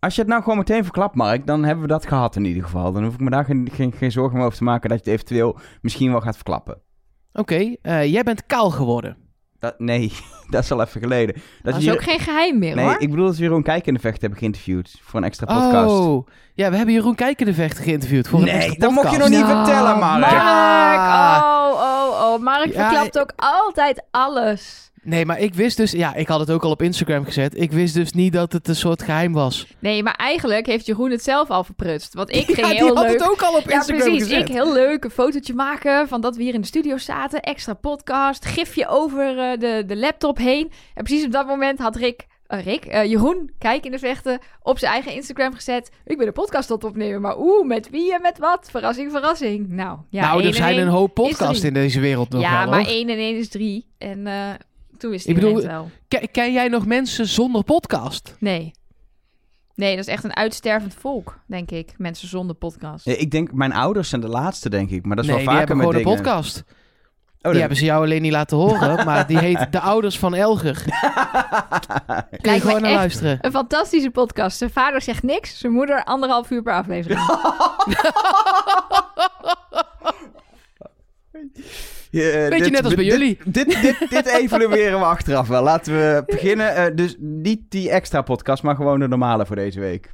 Als je het nou gewoon meteen verklapt, Mark, dan hebben we dat gehad in ieder geval. Dan hoef ik me daar geen, geen, geen zorgen meer over te maken dat je het eventueel misschien wel gaat verklappen. Oké, eh, jij bent kaal geworden. Dat, nee, dat is al even geleden. Dat, Dat is ook geen geheim meer Nee, hoor. ik bedoel dat we Jeroen Kijk in de Vecht hebben geïnterviewd voor een extra podcast. Oh, ja, we hebben Jeroen Kijkendevecht geïnterviewd voor een Nee, extra dat mocht je podcast. nog niet vertellen, Mark. Mark, oh, oh, oh. Mark Ja, verklapt ook altijd alles. Nee, maar ik wist dus... Ja, ik had het ook al op Instagram gezet. Ik wist dus niet dat het een soort geheim was. Nee, maar eigenlijk heeft Jeroen het zelf al verprutst. Want ik ging ja, die heel had leuk... het ook al op Ja, Instagram precies. gezet. Ik heel leuk een fotootje maken van dat we hier in de studio zaten. Extra podcast, gifje over eh, de, de laptop heen. En precies op dat moment had Rick, eh, Rick eh, Jeroen, kijk in de vechten, op zijn eigen Instagram gezet. Ik ben een podcast tot opnemen, maar oeh, met wie en met wat? Verrassing, verrassing. Nou, ja, nou, er zijn een hoop podcasts in deze wereld nog Ja, wel, maar hoor. één en één is drie. En toen wist Ik bedoel- het wel. Ken, ken jij nog mensen zonder podcast? Nee. Nee, dat is echt een uitstervend volk, denk ik. Mensen zonder podcast. Ja, ik denk, mijn ouders zijn de laatste, denk ik. Maar dat is nee, wel die vaker hebben met gewoon een podcast. Oh, die hebben ze jou alleen niet laten horen, maar die heet De Ouders van Elger. Kun je gewoon naar luisteren. Een fantastische podcast. Zijn vader zegt niks, zijn moeder anderhalf uur per aflevering. Eh, Beetje net als bij dit- jullie. Dit, dit, dit evalueren we achteraf wel. Laten we beginnen. Eh, dus niet die extra podcast, maar gewoon de normale voor deze week.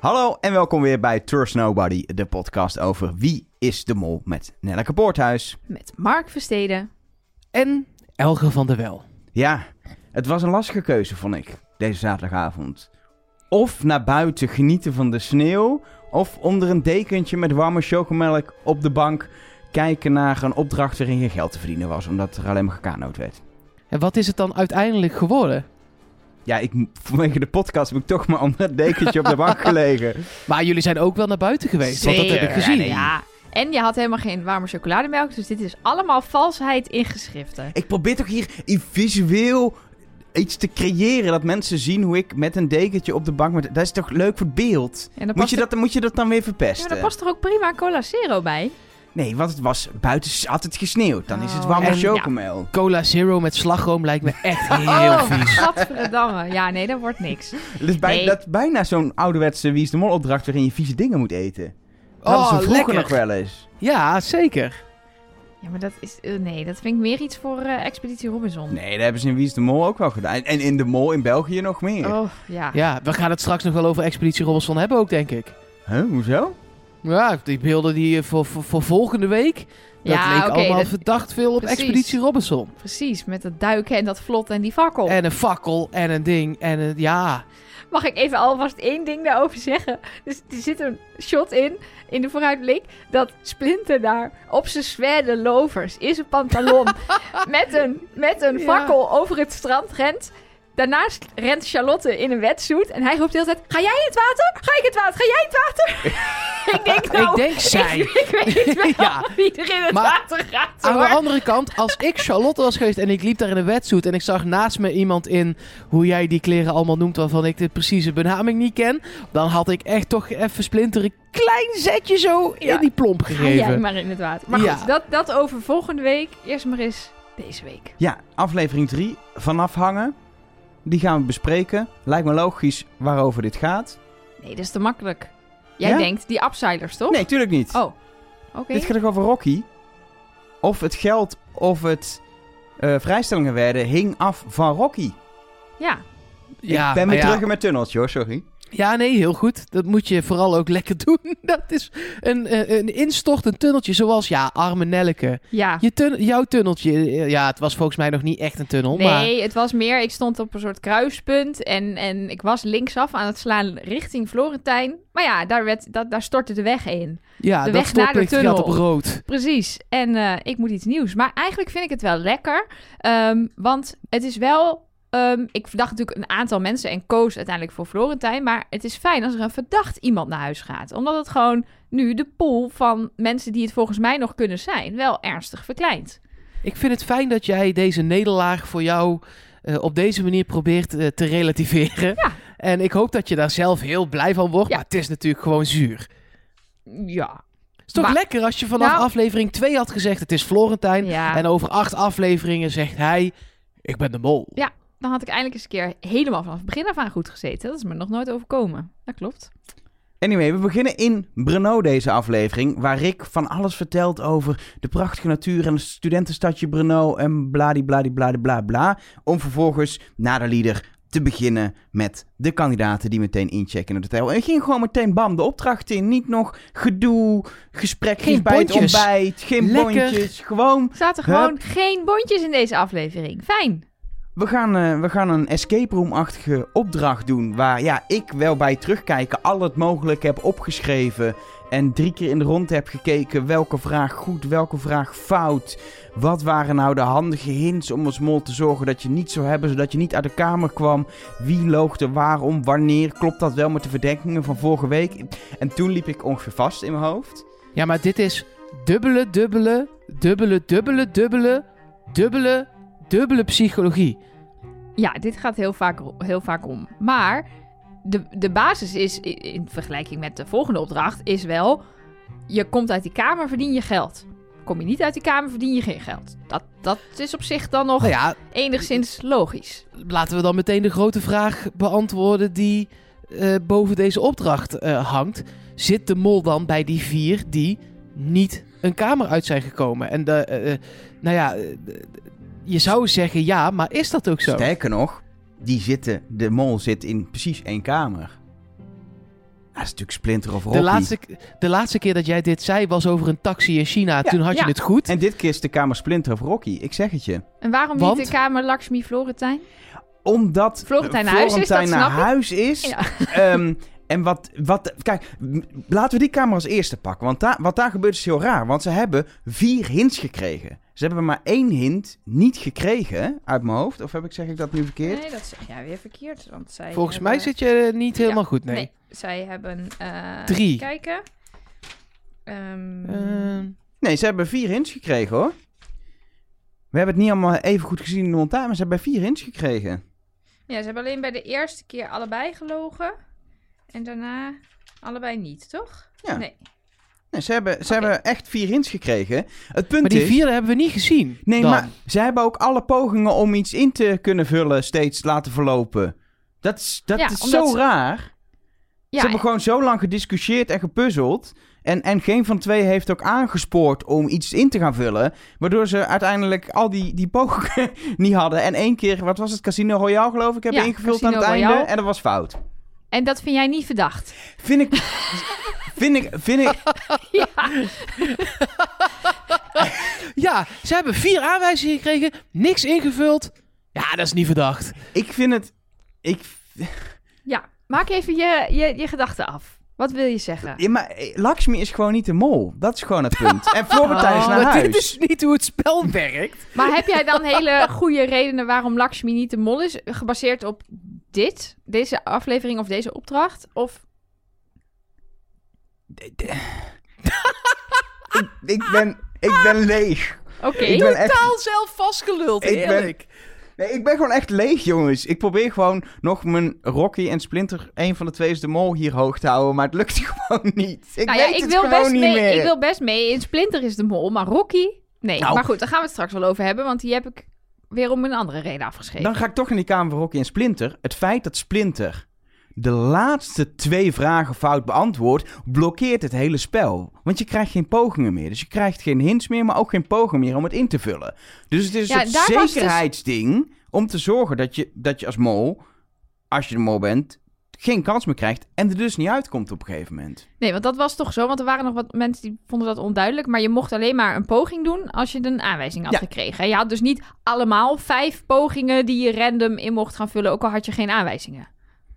Hallo en welkom weer bij Trust Nobody, de podcast over Wie is de Mol met Nelleke Poorthuis. Met Mark Versteden. En Elger van der Wel. Ja, het was een lastige keuze, vond ik, deze zaterdagavond. Of naar buiten genieten van de sneeuw, of onder een dekentje met warme chocomelk op de bank kijken naar een opdracht waarin geen geld te verdienen was, omdat er alleen maar gekanoot werd. En wat is het dan uiteindelijk geworden? Ja, ik, vanwege de podcast heb ik toch maar onder het dekentje op de bank gelegen. Maar jullie zijn ook wel naar buiten geweest, want dat heb ik gezien. Ja, nee. Ja. En je had helemaal geen warme chocolademelk, dus dit is allemaal valsheid in geschriften. Ik probeer toch hier visueel iets te creëren, dat mensen zien hoe ik met een dekentje op de bank... Met, dat is toch leuk voor het beeld? En dan Moet je, er, dat, moet je dat dan weer ja, verpesten? daar past er ook prima Cola Zero bij. Nee, want het was buiten had het gesneeuwd. Dan is het Oh, warme chocomel. Cola Zero met slagroom lijkt me echt heel oh, vies. gadverdamme. Ja, nee, dat wordt niks. Het is bij, Nee. dat is bijna zo'n ouderwetse Wie is de Mol opdracht waarin je vieze dingen moet eten. Dat Oh, is vroeger lekker. nog wel eens. Ja, zeker. Ja, maar dat is... eh, nee, dat vind ik meer iets voor eh, Expeditie Robinson. Nee, dat hebben ze in Wie is de Mol ook wel gedaan. En in de Mol in België nog meer. Oh, ja. Ja, we gaan het straks nog wel over Expeditie Robinson hebben ook, denk ik. Huh, hoezo? Ja, die beelden die voor, voor, voor volgende week, dat Ja, leek allemaal dat- verdacht veel op precies. Expeditie Robinson. Precies, met dat duiken en dat vlot en die fakkel. En een fakkel en een ding en een, ja. Mag ik even alvast één ding daarover zeggen? Dus er zit een shot in, in de vooruitblik, dat Splinter daar op zijn zware lovers in zijn pantalon met een, met een Ja. fakkel over het strand rent. Daarnaast rent Charlotte in een wetsuit en hij roept de hele tijd, ga jij in het water? Ga ik in het water? Ga jij in het water? ik denk nou, ik denk zij. ik, ik weet wel Ja. wie er in het Maar water gaat Aan de andere kant, als ik Charlotte was geweest en ik liep daar in een wetsuit en ik zag naast me iemand in hoe jij die kleren allemaal noemt waarvan ik de precieze benaming niet ken, dan had ik echt toch even splinter een klein zetje zo Ja. in die plomp Ga jij gegeven. maar in het water. Maar Ja. goed, dat, dat over volgende week. Eerst maar eens deze week. Ja, aflevering 3 vanaf hangen. Die gaan we bespreken. Lijkt me logisch waarover dit gaat. Nee, dat is te makkelijk. Jij Ja? denkt die upsiders, toch? Nee, tuurlijk niet. Oh, oké. Dit gaat toch over Rocky? Of het geld of het eh, vrijstellingen werden hing af van Rocky. Ja, Ja, ik ben maar weer ja. terug in mijn tunneltje hoor, sorry. Ja, nee, heel goed. Dat moet je vooral ook lekker doen. Dat is een, eh, een instort, een tunneltje, zoals, ja, arme Nelleke. ja. Je tun- jouw tunneltje, eh, ja, het was volgens mij nog niet echt een tunnel, maar... Nee, het was meer, ik stond op een soort kruispunt en, en ik was linksaf aan het slaan richting Florentijn. Maar ja, daar, werd, dat, daar stortte de weg in. Ja, de weg naar de gaat op tunnel. rood. Precies. En eh, ik moet iets nieuws. Maar eigenlijk vind ik het wel lekker. ehm, want het is wel... ehm, ik verdacht natuurlijk een aantal mensen en koos uiteindelijk voor Florentijn. Maar het is fijn als er een verdacht iemand naar huis gaat. Omdat het gewoon nu de pool van mensen die het volgens mij nog kunnen zijn... wel ernstig verkleint. Ik vind het fijn dat jij deze nederlaag voor jou eh, op deze manier probeert eh, te relativeren. Ja. En ik hoop dat je daar zelf heel blij van wordt. Ja. Maar het is natuurlijk gewoon zuur. Ja. Het is toch Maar- lekker als je vanaf Nou- aflevering 2 had gezegd het is Florentijn. ja. En over acht afleveringen zegt hij, ik ben de mol. Ja. Dan had ik eindelijk eens een keer helemaal vanaf het begin af aan goed gezeten. Dat is me nog nooit overkomen. Dat klopt. Anyway, we beginnen in Brno deze aflevering, waar Rick van alles vertelt over de prachtige natuur en het studentenstadje Brno en bladibladibladibla bla. Om vervolgens na de lieder te beginnen met de kandidaten die meteen inchecken in het hotel. En ging gewoon meteen bam de opdracht in. Niet nog gedoe, gesprekjes Geen bij het ontbijt, geen Lekker. bondjes. Gewoon zaten gewoon geen bondjes in deze aflevering. Fijn. We gaan, eh, we gaan een escape room-achtige opdracht doen. Waar ja, ik wel bij terugkijken al het mogelijk heb opgeschreven. En drie keer in de rond heb gekeken welke vraag goed, welke vraag fout. Wat waren nou de handige hints om als mol te zorgen dat je niet zou hebben, zodat je niet uit de kamer kwam. Wie loogde waarom, wanneer. Klopt dat wel met de verdenkingen van vorige week? En toen liep ik ongeveer vast in mijn hoofd. Ja, maar dit is dubbele, dubbele, dubbele, dubbele, dubbele, dubbele, dubbele psychologie. Ja, dit gaat heel vaak, heel vaak om. Maar de, de basis is, in vergelijking met de volgende opdracht, is wel... Je komt uit die kamer, verdien je geld. Kom je niet uit die kamer, verdien je geen geld. Dat, dat is op zich dan nog Nou ja, enigszins logisch. laten we dan meteen de grote vraag beantwoorden die eh, boven deze opdracht eh, hangt. Zit de mol dan bij die vier die niet een kamer uit zijn gekomen? En de, eh, nou ja, je zou zeggen ja, maar is dat ook zo? Sterker nog, die zitten, de mol zit in precies één kamer. Dat is natuurlijk Splinter of Rocky. De laatste, de laatste keer dat jij dit zei was over een taxi in China. Toen had je het goed. En dit keer is de kamer Splinter of Rocky. Ik zeg het je. En waarom Want? niet de kamer Lakshmi Florentijn? Omdat Florentijn naar huis is, naar huis is. Ja. Ehm, en wat, wat, kijk, laten we die kamer als eerste pakken. Want daar, wat daar gebeurt is heel raar. Want ze hebben vier hints gekregen. Ze hebben maar één hint niet gekregen, uit mijn hoofd. Of heb ik, zeg ik dat nu verkeerd? Nee, dat zeg jij weer verkeerd. Want zij Volgens hebben- mij zit je niet helemaal goed, nee. Nee, zij hebben... eh, Drie. Kijken. Ehm, Ehm, Nee, ze hebben vier hints gekregen hoor. We hebben het niet allemaal even goed gezien in de montage, maar ze hebben vier hints gekregen. Ja, ze hebben alleen bij de eerste keer allebei gelogen. En daarna allebei niet, toch? Ja. Nee. Nee, ze hebben, ze hebben echt vier hints gekregen. Het punt maar die is... vierde hebben we niet gezien. Nee, dan. maar ze hebben ook alle pogingen om iets in te kunnen vullen steeds laten verlopen. Dat is, dat Ja, is zo ze- raar. Ja, ze hebben gewoon zo lang gediscussieerd en gepuzzeld. En, en geen van twee heeft ook aangespoord om iets in te gaan vullen. Waardoor ze uiteindelijk al die, die pogingen niet hadden. En één keer, wat was het, Casino Royale geloof ik, hebben Ja, ingevuld aan het einde. En dat was fout. En dat vind jij niet verdacht? Vind ik... vind ik... Vind ik... ja. Ja, ze hebben vier aanwijzingen gekregen, niks ingevuld. Ja, dat is niet verdacht. Ik vind het... Ik... ja. Maak even je, je, je gedachten af. Wat wil je zeggen? Ja, maar eh, Lakshmi is gewoon niet de mol. Dat is gewoon het punt. En Florentijn is Oh, naar maar huis. dit is niet hoe het spel werkt. Maar heb jij dan hele goede redenen waarom Lakshmi niet de mol is? Gebaseerd op dit? Deze aflevering of deze opdracht? Of... ik, ik, ben, ik ben leeg. Oké. Ik ben echt... Taal zelf vastgeluld, Ik ben-. Nee, ik ben gewoon echt leeg, jongens. Ik probeer gewoon nog mijn Rocky en Splinter, een van de twee is de mol, hier hoog te houden. Maar het lukt gewoon niet. Ik nou ja, weet ik het wil, gewoon best niet mee, meer. ik wil best mee. In Splinter is de mol, maar Rocky... Nee, Nou. maar goed, daar gaan we het straks wel over hebben. Want die heb ik weer om een andere reden afgeschreven. Dan ga ik toch in die kamer van Rocky en Splinter. Het feit dat Splinter de laatste twee vragen fout beantwoordt, blokkeert het hele spel. Want je krijgt geen pogingen meer. Dus je krijgt geen hints meer, maar ook geen pogingen meer om het in te vullen. Dus het is Ja, een dus- zekerheidsding om te zorgen dat je, dat je als mol, als je de mol bent, geen kans meer krijgt en er dus niet uitkomt op een gegeven moment. Nee, want dat was toch zo. Want er waren nog wat mensen die vonden dat onduidelijk. Maar je mocht alleen maar een poging doen als je een aanwijzing had Ja. gekregen. En je had dus niet allemaal vijf pogingen die je random in mocht gaan vullen. Ook al had je geen aanwijzingen.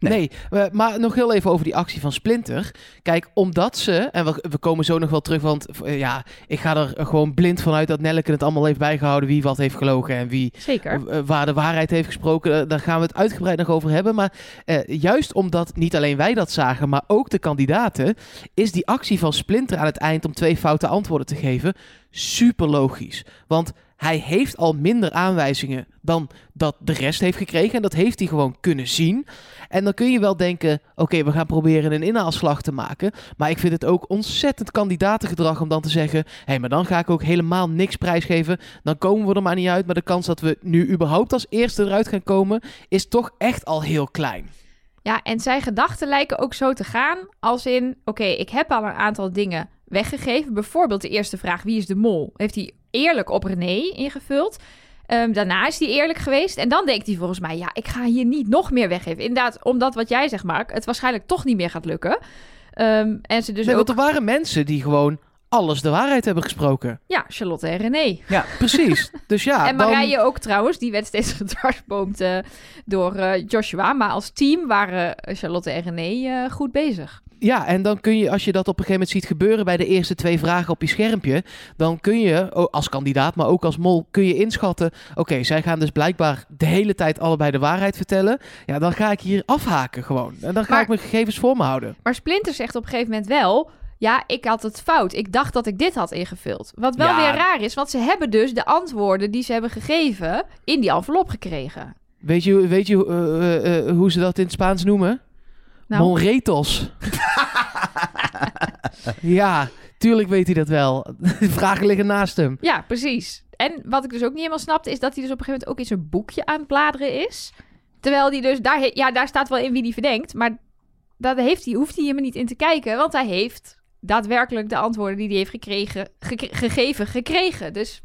Nee. Nee, maar nog heel even over die actie van Splinter. Kijk, omdat ze, en we, we komen zo nog wel terug, want eh, ja, ik ga er gewoon blind vanuit dat Nelleke het allemaal heeft bijgehouden wie wat heeft gelogen en wie Zeker. eh, waar de waarheid heeft gesproken. Eh, daar gaan we het uitgebreid nog over hebben. Maar eh, juist omdat niet alleen wij dat zagen, maar ook de kandidaten, is die actie van Splinter aan het eind om twee foute antwoorden te geven super logisch. Want hij heeft al minder aanwijzingen dan dat de rest heeft gekregen. En dat heeft hij gewoon kunnen zien. En dan kun je wel denken, oké, we gaan proberen een inhaalslag te maken. Maar ik vind het ook ontzettend kandidatengedrag om dan te zeggen... hé, hey, maar dan ga ik ook helemaal niks prijsgeven. Dan komen we er maar niet uit. Maar de kans dat we nu überhaupt als eerste eruit gaan komen... is toch echt al heel klein. Ja, en zijn gedachten lijken ook zo te gaan als in... Oké, ik heb al een aantal dingen weggegeven. Bijvoorbeeld de eerste vraag, wie is de mol? Heeft hij eerlijk op René ingevuld. Um, daarna is hij eerlijk geweest. En dan denkt hij volgens mij, ja, ik ga hier niet nog meer weggeven. Inderdaad, omdat wat jij zegt, Mark, het waarschijnlijk toch niet meer gaat lukken. Um, en ze dus nee, ook... Want er waren mensen die gewoon alles de waarheid hebben gesproken. Ja, Charlotte en René. Ja, precies. Dus ja, en Marije dan... ook trouwens, die werd steeds gedwarsboomd uh, door uh, Joshua. Maar als team waren Charlotte en René uh, goed bezig. Ja, en dan kun je, als je dat op een gegeven moment ziet gebeuren bij de eerste twee vragen op je schermpje, dan kun je als kandidaat, maar ook als mol, kun je inschatten, oké, zij gaan dus blijkbaar de hele tijd allebei de waarheid vertellen. Ja, dan ga ik hier afhaken gewoon. En dan ga maar, ik mijn gegevens voor me houden. Maar Splinter zegt op een gegeven moment wel, ja, ik had het fout. Ik dacht dat ik dit had ingevuld. Wat wel Ja. weer raar is, want ze hebben dus de antwoorden die ze hebben gegeven in die envelop gekregen. Weet je, weet je eh, eh, eh, hoe ze dat in het Spaans noemen? Nou, Monretos. ja, tuurlijk weet hij dat wel. De vragen liggen naast hem. ja, precies. En wat ik dus ook niet helemaal snapte, is dat hij dus op een gegeven moment ook in zijn boekje aan het bladeren is. Terwijl hij dus, daar, ja, daar staat wel in wie die verdenkt, maar daar heeft hij, hoeft hij helemaal niet in te kijken, want hij heeft daadwerkelijk de antwoorden die hij heeft gekregen, gek- gegeven, gekregen. Dus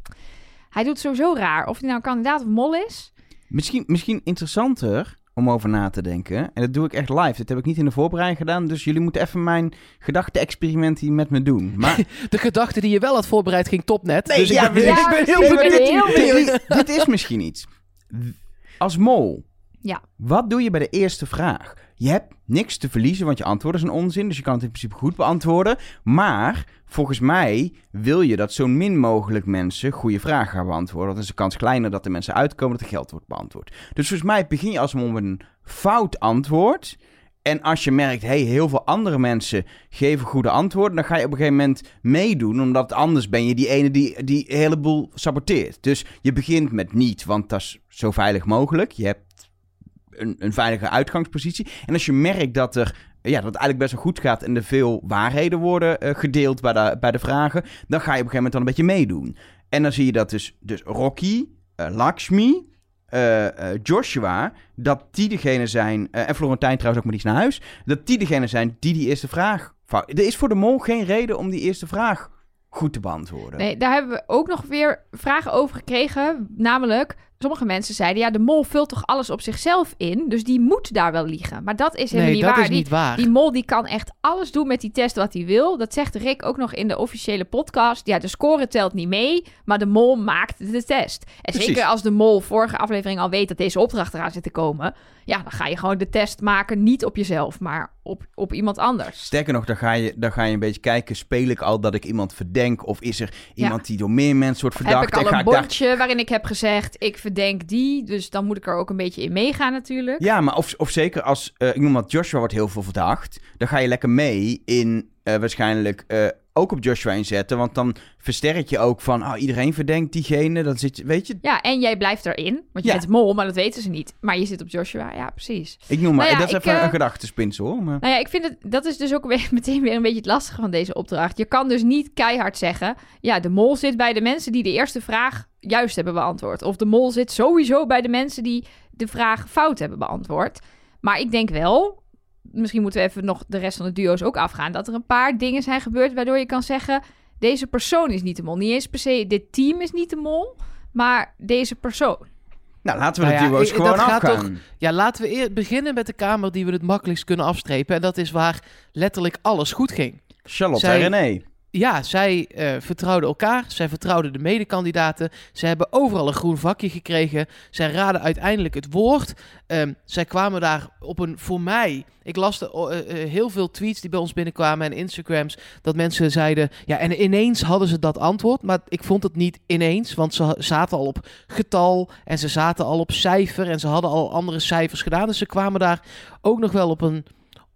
hij doet sowieso raar. Of hij nou kandidaat of mol is. Misschien, misschien interessanter om over na te denken. En dat doe ik echt live. Dit heb ik niet in de voorbereiding gedaan. Dus jullie moeten even mijn gedachte-experiment hier met me doen. Maar De gedachte die je wel had voorbereid ging topnet. Nee, dus ja, ik ben, ja, ik ben heel benieuwd. benieuwd. dit is misschien iets. Als mol. Ja. Wat doe je bij de eerste vraag? Je hebt niks te verliezen, want je antwoorden zijn onzin. Dus je kan het in principe goed beantwoorden. Maar volgens mij wil je dat zo min mogelijk mensen goede vragen gaan beantwoorden. Dan is de kans kleiner dat de mensen uitkomen dat er geld wordt beantwoord. Dus volgens mij begin je als met een fout antwoord. En als je merkt, hey, heel veel andere mensen geven goede antwoorden, dan ga je op een gegeven moment meedoen, omdat anders ben je die ene die die heleboel saboteert. Dus je begint met niet, want dat is zo veilig mogelijk. Je hebt een, een veilige uitgangspositie. En als je merkt dat, er, ja, dat eigenlijk best wel goed gaat en er veel waarheden worden eh, gedeeld bij de, bij de vragen, dan ga je op een gegeven moment dan een beetje meedoen. En dan zie je dat dus, dus Rocky, eh, Lakshmi, eh, Joshua, dat die degene zijn, en Florentijn trouwens ook maar iets naar huis, dat die degene zijn die die eerste vraag... Er is voor de mol geen reden om die eerste vraag goed te beantwoorden. Nee, daar hebben we ook nog weer vragen over gekregen. Namelijk, sommige mensen zeiden... ja, de mol vult toch alles op zichzelf in? Dus die moet daar wel liegen. Maar dat is helemaal Nee, niet dat waar. is Die- niet waar. Die mol die kan echt alles doen met die test wat hij wil. Dat zegt Rick ook nog in de officiële podcast. Ja, de score telt niet mee, maar de mol maakt de test. En Precies. zeker als de mol vorige aflevering al weet dat deze opdracht eraan zit te komen... ja, dan ga je gewoon de test maken niet op jezelf, maar op, op iemand anders. Sterker nog, dan ga, je, dan ga je een beetje kijken, speel ik al dat ik iemand verdenk? Of is er iemand die door meer mensen wordt verdacht? Heb ik al En ga een ik daar- bordje waarin ik heb gezegd, ik verdenk die. Dus dan moet ik er ook een beetje in meegaan natuurlijk. Ja, maar of, of zeker als, eh, ik noem wat, Joshua wordt heel veel verdacht. Dan ga je lekker mee in eh, waarschijnlijk eh, ook op Joshua inzetten. Want dan versterk je ook van, oh, iedereen verdenkt diegene. Dan zit je, weet je, Ja, en jij blijft erin. Want je Ja. bent mol, maar dat weten ze niet. Maar je zit op Joshua, ja, precies. ik noem maar, Nou ja, dat is even een gedachtespinsel hoor. Maar... Nou ja, ik vind het, dat is dus ook weer, meteen weer een beetje het lastige van deze opdracht. Je kan dus niet keihard zeggen, ja, de mol zit bij de mensen die de eerste vraag juist hebben beantwoord. Of de mol zit sowieso bij de mensen die de vraag fout hebben beantwoord. Maar ik denk wel, misschien moeten we even nog de rest van de duo's ook afgaan, dat er een paar dingen zijn gebeurd waardoor je kan zeggen, deze persoon is niet de mol. Niet eens per se, dit team is niet de mol, maar deze persoon. Nou, laten we Nou de ja, duo's ik- gewoon dat gaat afgaan. Ja, laten we eer beginnen met de kamer die we het makkelijkst kunnen afstrepen. En dat is waar letterlijk alles goed ging. Charlotte Zij- en René. Ja, zij eh, vertrouwden elkaar. Zij vertrouwden de medekandidaten. Ze hebben overal een groen vakje gekregen. Zij raden uiteindelijk het woord. Ehm, zij kwamen daar op een, voor mij... Ik las eh, eh, heel veel tweets die bij ons binnenkwamen en Instagrams... dat mensen zeiden... Ja, en ineens hadden ze dat antwoord. Maar ik vond het niet ineens, want ze zaten al op getal... en ze zaten al op cijfer en ze hadden al andere cijfers gedaan. Dus ze kwamen daar ook nog wel op een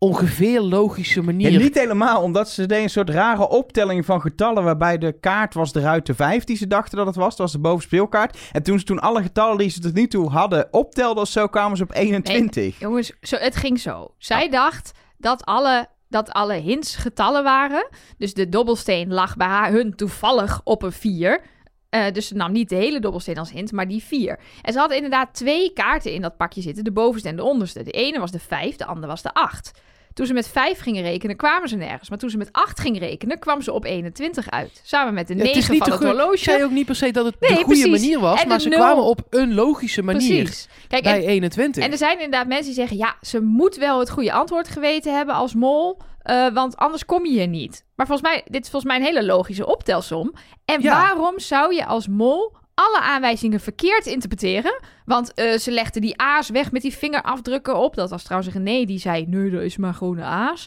ongeveer logische manier. Ja, niet helemaal, omdat ze deden een soort rare optelling van getallen... waarbij de kaart was eruit de 5 die ze dachten dat het was. Dat was de bovenspeelkaart. En toen ze toen alle getallen die ze tot nu toe hadden optelden zo... kwamen ze op 21. Jongens, zo, het ging zo. Zij dacht dat alle, dat alle hints getallen waren. Dus de dobbelsteen lag bij haar, hun toevallig op een 4. Eh, dus ze nam niet de hele dobbelsteen als hint, maar die 4. En ze hadden inderdaad twee kaarten in dat pakje zitten. De bovenste en de onderste. De ene was de 5, de andere was de 8. Toen ze met 5 gingen rekenen, kwamen ze nergens. Maar toen ze met 8 gingen rekenen, kwam ze op 21 uit. Samen met de Ja, het 9 is niet van het Ik zei ook niet per se dat het Nee, de goede precies. manier was, En maar ze nul- kwamen op een logische manier Precies. Kijk, en bij 21. En er zijn inderdaad mensen die zeggen: ja, ze moet wel het goede antwoord geweten hebben als mol. eh, want anders kom je hier niet. Maar volgens mij, dit is volgens mij een hele logische optelsom. En Ja. waarom zou je als mol alle aanwijzingen verkeerd interpreteren? Want eh, ze legden die a's weg met die vingerafdrukken op. Dat was trouwens René die zei: nee, dat is maar gewoon een a's.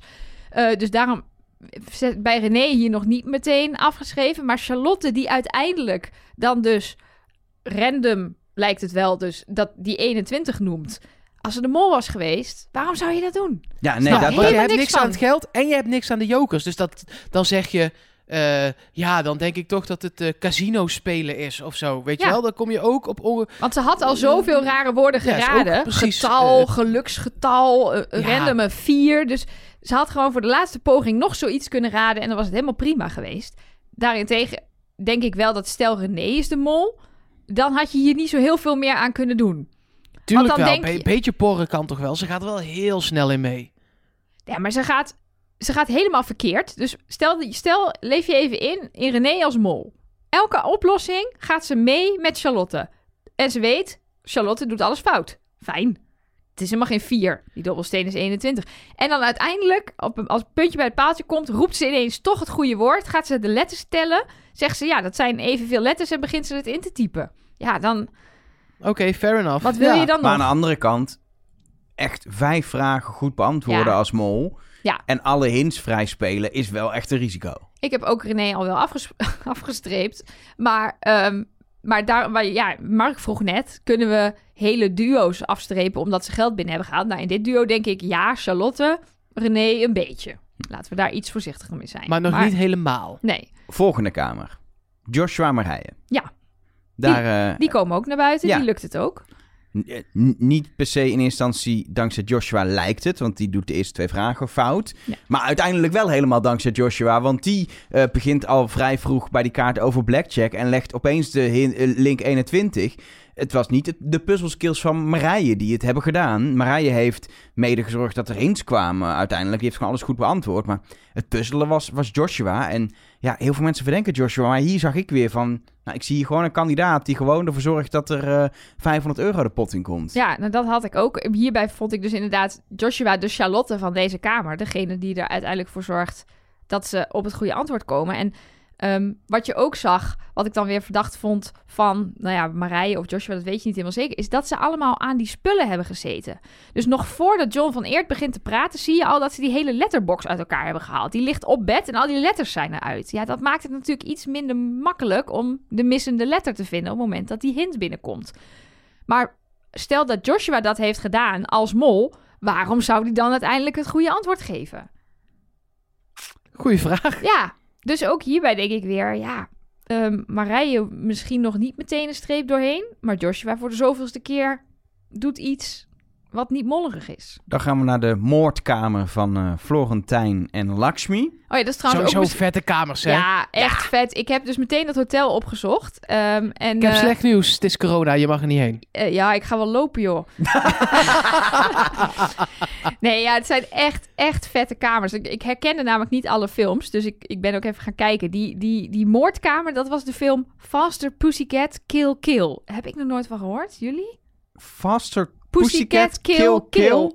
Eh, dus daarom zet bij René hier nog niet meteen afgeschreven. Maar Charlotte, die uiteindelijk dan dus random lijkt het wel, dus dat die 21 noemt. Als ze de mol was geweest, waarom zou je dat doen? Ja, nee, dat, je? Hebt niks niks van. aan het geld en je hebt niks aan de jokers. Dus dat, dan zeg je, eh, ja, dan denk ik toch dat het eh, casino spelen is of zo. Weet je Ja. wel, dan kom je ook op... onge- Want ze had al zoveel rare woorden Ja, geraden. precies, Getal, eh, geluksgetal, Ja. random een 4. Dus ze had gewoon voor de laatste poging nog zoiets kunnen raden. En dan was het helemaal prima geweest. Daarentegen denk ik wel dat stel René is de mol. Dan had je hier niet zo heel veel meer aan kunnen doen. Tuurlijk dan wel, een je- be- beetje porren kan toch wel. Ze gaat er wel heel snel in mee. Ja, maar ze gaat, ze gaat helemaal verkeerd. Dus stel, stel, leef je even in, in René als mol. Elke oplossing gaat ze mee met Charlotte. En ze weet, Charlotte doet alles fout. Fijn. Het is helemaal geen 4. Die dobbelsteen is 21. En dan uiteindelijk, op, als het puntje bij het paaltje komt, roept ze ineens toch het goede woord. Gaat ze de letters tellen. Zegt ze, ja, dat zijn evenveel letters en begint ze het in te typen. Ja, dan, Oké, fair enough. wat wil Ja. je dan Maar aan nog? de andere kant, echt vijf vragen goed beantwoorden Ja. als mol. Ja. En alle hints vrij spelen is wel echt een risico. Ik heb ook René al wel afges- afgestreept. Maar, ehm, maar, daar, maar ja, Mark vroeg net: kunnen we hele duo's afstrepen omdat ze geld binnen hebben gehaald? Nou, in dit duo denk ik ja, Charlotte, René een beetje. Laten we daar iets voorzichtiger mee zijn. Maar nog niet helemaal. Nee, Volgende kamer. Joshua Marije. Ja. Daar, eh, die komen ook naar buiten. Ja. Die lukt het ook. Eh, niet per se in eerste instantie dankzij Joshua lijkt het, want die doet de eerste twee vragen fout. Ja. Maar uiteindelijk wel helemaal dankzij Joshua, want die eh, begint al vrij vroeg bij die kaart over Blackjack en legt opeens de eh, link 21. Het was niet de puzzelskills van Marije die het hebben gedaan. Marije heeft mede gezorgd dat er hints kwamen uiteindelijk. Die heeft gewoon alles goed beantwoord. Maar het puzzelen was, was Joshua. En ja, heel veel mensen verdenken Joshua. Maar hier zag ik weer van... Nou, ik zie hier gewoon een kandidaat die gewoon ervoor zorgt dat er eh 500 euro de pot in komt. Ja, nou dat had ik ook. Hierbij vond ik dus inderdaad Joshua de Charlotte van deze kamer. Degene die er uiteindelijk voor zorgt dat ze op het goede antwoord komen. En ehm, wat je ook zag, wat ik dan weer verdacht vond van, nou ja, Marije of Joshua, dat weet je niet helemaal zeker, is dat ze allemaal aan die spullen hebben gezeten. Dus nog voordat John van Eert begint te praten, zie je al dat ze die hele letterbox uit elkaar hebben gehaald. Die ligt op bed en al die letters zijn eruit. Ja, dat maakt het natuurlijk iets minder makkelijk om de missende letter te vinden op het moment dat die hint binnenkomt. Maar stel dat Joshua dat heeft gedaan als mol, waarom zou hij dan uiteindelijk het goede antwoord geven? Goeie vraag. Ja, dus ook hierbij denk ik weer, ja, ehm Marije misschien nog niet meteen een streep doorheen, maar Joshua voor de zoveelste keer doet iets wat niet mollerig is. Dan gaan we naar de moordkamer van eh, Florentijn en Lakshmi. Oh ja, dat is trouwens Sowieso ook... vette kamers, hè? Ja, echt vet. Ik heb dus meteen dat hotel opgezocht. Ehm, en, Ik heb eh, slecht nieuws. Het is corona, je mag er niet heen. Eh, ja, ik ga wel lopen, joh. nee, ja, het zijn echt, echt vette kamers. Ik, ik herkende namelijk niet alle films, dus ik, ik ben ook even gaan kijken. Die, die, die moordkamer, dat was de film Faster Pussycat Kill Kill. Heb ik nog nooit van gehoord, jullie? Faster Pussycat Kill Kill.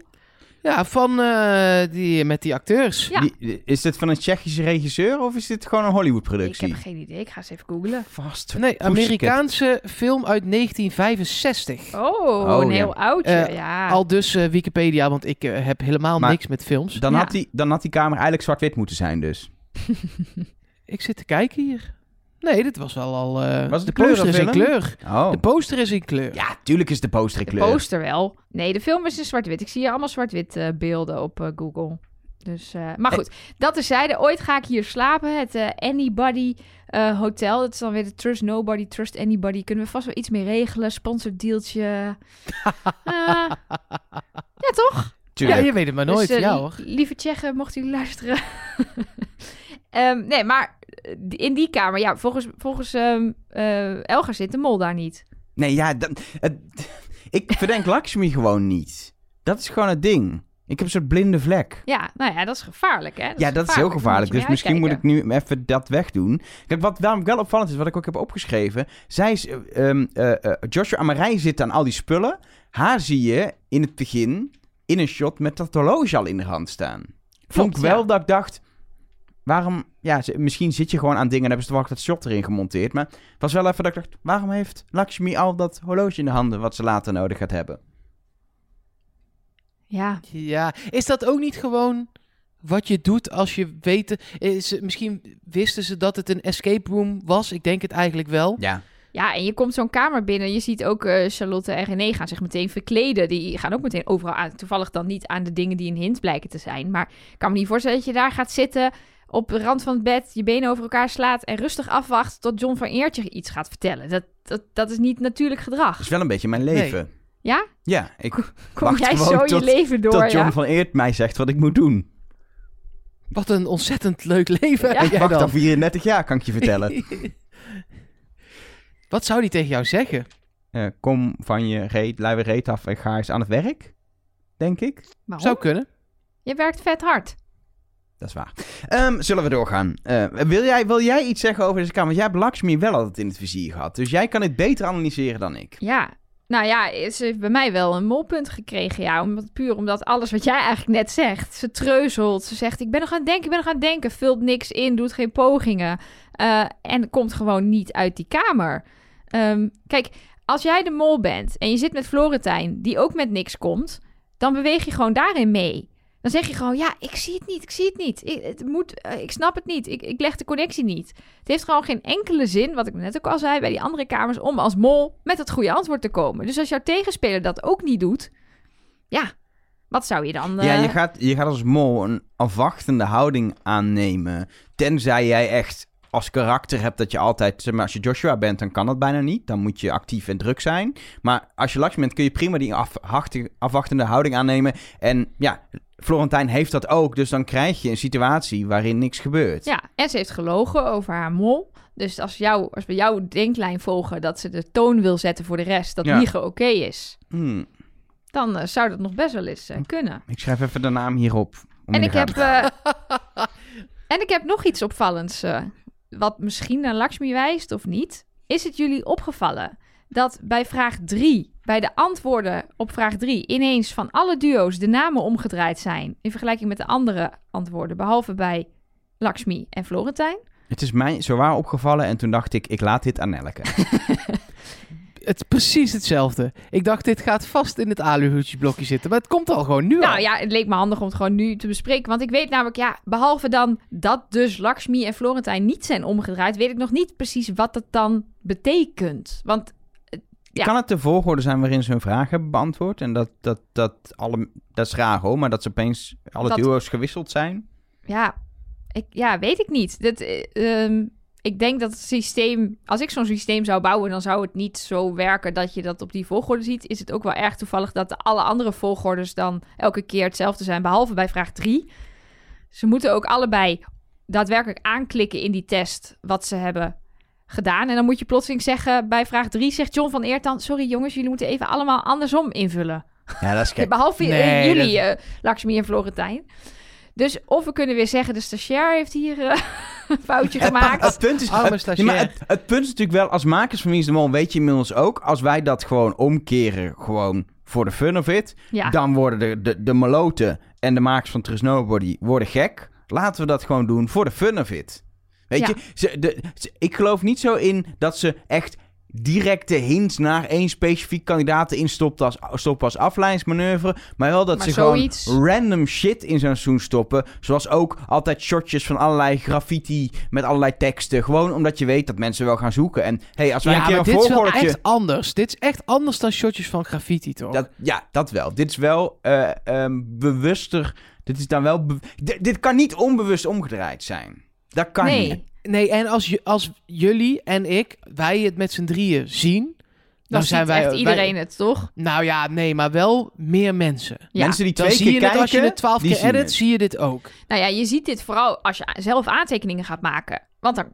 Ja, van eh, die, met die acteurs. Ja. Die- is dit van een Tsjechische regisseur of is dit gewoon een Hollywood Ik heb geen idee, ik ga eens even googlen. Faster Nee, Pussycat. Amerikaanse film uit 1965. Oh, Oh, een ja. heel oudje, Eh, ja. Al dus eh, Wikipedia, want ik heb helemaal Maar- niks met films. Dan, Ja. had die, dan had die kamer eigenlijk zwart-wit moeten zijn dus. Ik zit te kijken hier. Nee, dit was wel al... eh, Was het de de kleur poster is in kleur. Oh. De poster is in kleur. Ja, tuurlijk is de poster in de kleur. poster wel. Nee, de film is in zwart-wit. Ik zie hier allemaal zwart-wit eh, beelden op eh, Google. Dus, eh, maar goed, dat terzijde. Ooit ga ik hier slapen. Het eh, Anybody eh, Hotel. Dat is dan weer de Trust Nobody, Trust Anybody. Kunnen we vast wel iets mee regelen. Sponsordeeltje. Ja, toch? Ja, je weet het maar nooit. Dus, ja hoor. Lieve Tsjechen, mochten jullie luisteren. Ehm, nee, maar eh, in die kamer, ja, volgens, volgens ehm, eh, Elger zit de mol daar niet. Nee, ja, ik verdenk Lakshmi gewoon niet. Dat is gewoon het ding. Ik heb een soort blinde vlek. Ja, nou ja, dat is gevaarlijk, hè? ja, dat is heel gevaarlijk. Dus misschien moet ik nu even dat wegdoen. Kijk, wat waarom wel opvallend is, wat ik ook heb opgeschreven. Zij is, eh, ehm, eh, eh, Joshua en Marij zitten aan al die spullen. Haar zie je in het begin in een shot met dat horloge al in de hand staan. Vond ik ja. wel dat ik dacht... Waarom... Ja, ze- misschien zit je gewoon aan dingen en hebben ze toevallig dat shot erin gemonteerd. Maar het was wel even dat ik dacht... Waarom heeft Lakshmi al dat horloge in de handen... wat ze later nodig gaat hebben? Ja, Ja, is dat ook niet gewoon wat je doet als je weet... Is, misschien wisten ze dat het een escape room was. Ik denk het eigenlijk wel. Ja. Ja, en je komt zo'n kamer binnen. Je ziet ook eh, Charlotte en René gaan zich meteen verkleden. Die gaan ook meteen overal aan. Toevallig dan niet aan de dingen die een hint blijken te zijn. Maar ik kan me niet voorstellen dat je daar gaat zitten... op de rand van het bed, je benen over elkaar slaat... en rustig afwacht tot John van Eertje iets gaat vertellen. Dat, dat, dat is niet natuurlijk gedrag. Dat is wel een beetje mijn leven. Ja? Ja, ik Kom wacht jij zo tot- je leven door, tot John ja? van Eert mij zegt wat ik moet doen. Wat een ontzettend leuk leven Ja. heb jij Wacht dan. al 34 jaar, kan ik je vertellen. Wat zou die tegen jou zeggen? Eh, kom van je reet, luie reet af en ga eens aan het werk. Denk ik. Waarom? Zou kunnen. Je werkt vet hard. Dat is waar. Ehm, zullen we doorgaan? Eh, wil, jij, wil jij iets zeggen over deze kamer? Want jij hebt Lakshmi wel altijd in het vizier gehad. Dus jij kan het beter analyseren dan ik. Ja. Nou ja, ze heeft bij mij wel een molpunt gekregen. Ja, omdat, puur omdat alles wat jij eigenlijk net zegt. Ze treuzelt. Ze zegt, ik ben nog aan het denken, ik ben nog aan het denken. Vult niks in, doet geen pogingen. eh, en komt gewoon niet uit die kamer. Ehm, kijk, als jij de mol bent en je zit met Florentijn, die ook met niks komt... dan beweeg je gewoon daarin mee. Dan zeg je gewoon, ja, ik zie het niet, ik zie het niet. Ik, het moet, eh, ik snap het niet, ik, ik leg de connectie niet. Het heeft gewoon geen enkele zin, wat ik net ook al zei bij die andere kamers, om als mol met het goede antwoord te komen. Dus als jouw tegenspeler dat ook niet doet, ja, wat zou je dan... Ja, eh, je gaat, je gaat als mol een afwachtende houding aannemen. Tenzij jij echt als karakter hebt dat je altijd... Zeg maar, als je Joshua bent, dan kan dat bijna niet. Dan moet je actief en druk zijn. Maar als je Lakshmi bent, kun je prima die afwachtende houding aannemen. En ja, Florentijn heeft dat ook. Dus dan krijg je een situatie waarin niks gebeurt. Ja, en ze heeft gelogen over haar mol. Dus als, jou, als we jouw denklijn volgen dat ze de toon wil zetten voor de rest, dat Ja. liegen oké is, Hmm, dan eh, zou dat nog best wel eens eh, kunnen. ik schrijf even de naam hierop. En ik, heb, eh, en ik heb nog iets opvallends, wat misschien naar Lakshmi wijst of niet. Is het jullie opgevallen dat bij vraag 3, bij de antwoorden op vraag 3, ineens van alle duo's de namen omgedraaid zijn in vergelijking met de andere antwoorden, behalve bij Lakshmi en Florentijn? Het is mij zowaar opgevallen en toen dacht ik, ik laat dit aan Elke. Het is precies hetzelfde. Ik dacht, dit gaat vast in het aluhoedjesblokje zitten. Maar het komt al gewoon nu al. Nou ja, het leek me handig om het gewoon nu te bespreken. Want ik weet namelijk, ja, behalve dan dat dus Lakshmi en Florentijn niet zijn omgedraaid, weet ik nog niet precies wat dat dan betekent. Want Ja. Kan het de volgorde zijn waarin ze hun vraag hebben beantwoord? En dat, dat, dat alle... Dat is raar hoor, maar dat ze opeens alle Dat- duo's gewisseld zijn? ja, ik, ja weet ik niet. Dat, eh, ehm, ik denk dat het systeem, als ik zo'n systeem zou bouwen, dan zou het niet zo werken dat je dat op die volgorde ziet. Is het ook wel erg toevallig dat de alle andere volgordes dan elke keer hetzelfde zijn, behalve bij vraag 3. Ze moeten ook allebei daadwerkelijk aanklikken in die test wat ze hebben gedaan. En dan moet je plotseling zeggen, bij vraag 3 zegt John van Eert dan... Sorry jongens, jullie moeten even allemaal andersom invullen. Ja, dat is gek. Behalve eh, Nee, jullie, eh Lakshmi en Florentijn. Dus of we kunnen weer zeggen, de stagiair heeft hier eh, een foutje gemaakt. Het punt is, Arme stagiair. maar het, het punt is natuurlijk wel, als makers van Wie is de Mol weet je inmiddels ook, als wij dat gewoon omkeren, gewoon voor de fun of it, Ja, dan worden de, de, de meloten en de makers van Trust Nobody worden gek. Laten we dat gewoon doen voor de fun of it. Weet Ja. je, ze, de, ze- ik geloof niet zo in dat ze echt directe hints naar één specifiek kandidaat erin stoppen als, stoppen als afleidingsmanoeuvre. Maar wel dat Maar ze zoiets. gewoon random shit in zo'n seizoen stoppen. Zoals ook altijd shotjes van allerlei graffiti met allerlei teksten. Gewoon omdat je weet dat mensen wel gaan zoeken. En hey, als wij ja, een keer een dit is wel echt anders. Dit is echt anders dan shotjes van graffiti, toch? Dat, ja, dat wel. Dit is wel eh, ehm, bewuster Dit is dan wel... dit kan niet onbewust omgedraaid zijn. Dat kan nee, niet. Nee, en als, als jullie en ik, wij het met z'n drieën zien... dan Dan ziet zijn wij, echt wij- iedereen het, toch? Nou ja, nee, maar wel meer mensen. Ja. Mensen die Dan twee zie keer je kijken, het als je het twaalf keer zien edit, het. zie je dit ook. Nou ja, je ziet dit vooral als je zelf aantekeningen gaat maken. Want dan,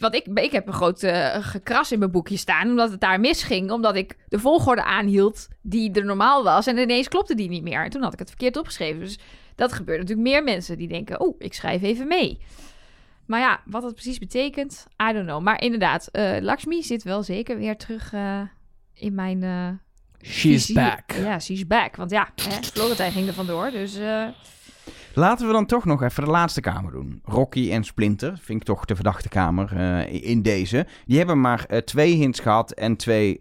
wat ik, ik heb een groot eh, gekras in mijn boekje staan, omdat het daar misging. Omdat ik de volgorde aanhield die er normaal was. En ineens klopte die niet meer. En toen had ik het verkeerd opgeschreven. Dus dat gebeurt natuurlijk meer mensen die denken, oh, ik schrijf even mee. Maar ja, wat dat precies betekent, I don't know. Maar inderdaad, eh Lakshmi zit wel zeker weer terug eh, in mijn... eh, She's visie. back. Ja, she's back. Want ja, hè, Florentijn ging er vandoor. Dus Laten we dan toch nog even de laatste kamer doen. Rocky en Splinter, vind ik toch de verdachte kamer in deze. Die hebben maar twee hints gehad en twee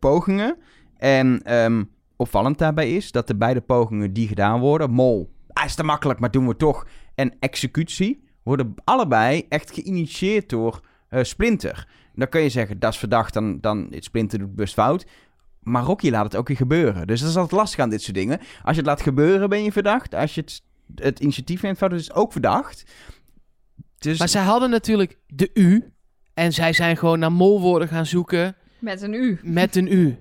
pogingen. En ehm, opvallend daarbij is dat de beide pogingen die gedaan worden... Mol, ah, is te makkelijk, maar doen we toch. En executie worden allebei echt geïnitieerd door eh, Splinter. Dan kun je zeggen, dat is verdacht, dan, dan Splinter doet bewust fout. Maar Rocky laat het ook weer gebeuren. Dus dat is altijd lastig aan dit soort dingen. Als je het laat gebeuren, ben je verdacht. Als je het, het initiatief neemt, fout, is het ook verdacht. Dus Maar zij hadden natuurlijk de U. En zij zijn gewoon naar molwoorden gaan zoeken met een U. met een U.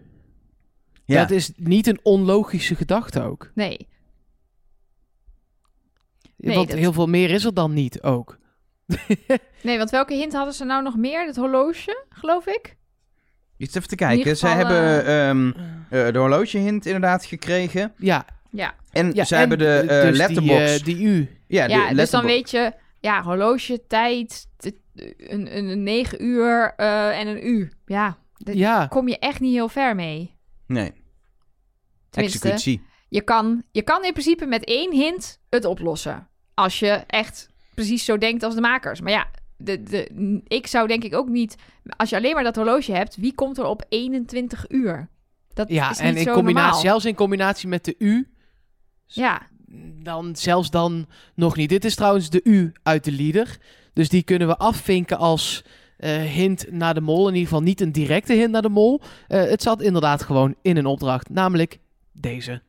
ja. Dat is niet een onlogische gedachte ook. Nee. Nee, Want dat- heel veel meer is er dan niet ook. Nee, want welke hint hadden ze nou nog meer? Het horloge, geloof ik? iets even te kijken. Zij hebben ehm, eh, de horlogehint inderdaad gekregen. Ja, Ja. En ja zij en hebben de dus eh die, letterbox. eh, die U. ja, dus dan weet je... Ja, horloge, tijd, een, een, een negen uur eh, en een U. Ja, daar Ja, kom je echt niet heel ver mee. Nee, Tenminste, executie. je kan, je kan in principe met één hint het oplossen. Als je echt precies zo denkt als de makers. Maar ja, de, de, ik zou denk ik ook niet... Als je alleen maar dat horloge hebt, wie komt er op 21 uur? Dat ja is niet en in zo combinatie, normaal. zelfs in combinatie met de U, Ja, dan zelfs dan nog niet. Dit is trouwens de U uit de leader. Dus die kunnen we afvinken als eh, hint naar de mol. In ieder geval niet een directe hint naar de mol. Eh, het zat inderdaad gewoon in een opdracht, namelijk deze.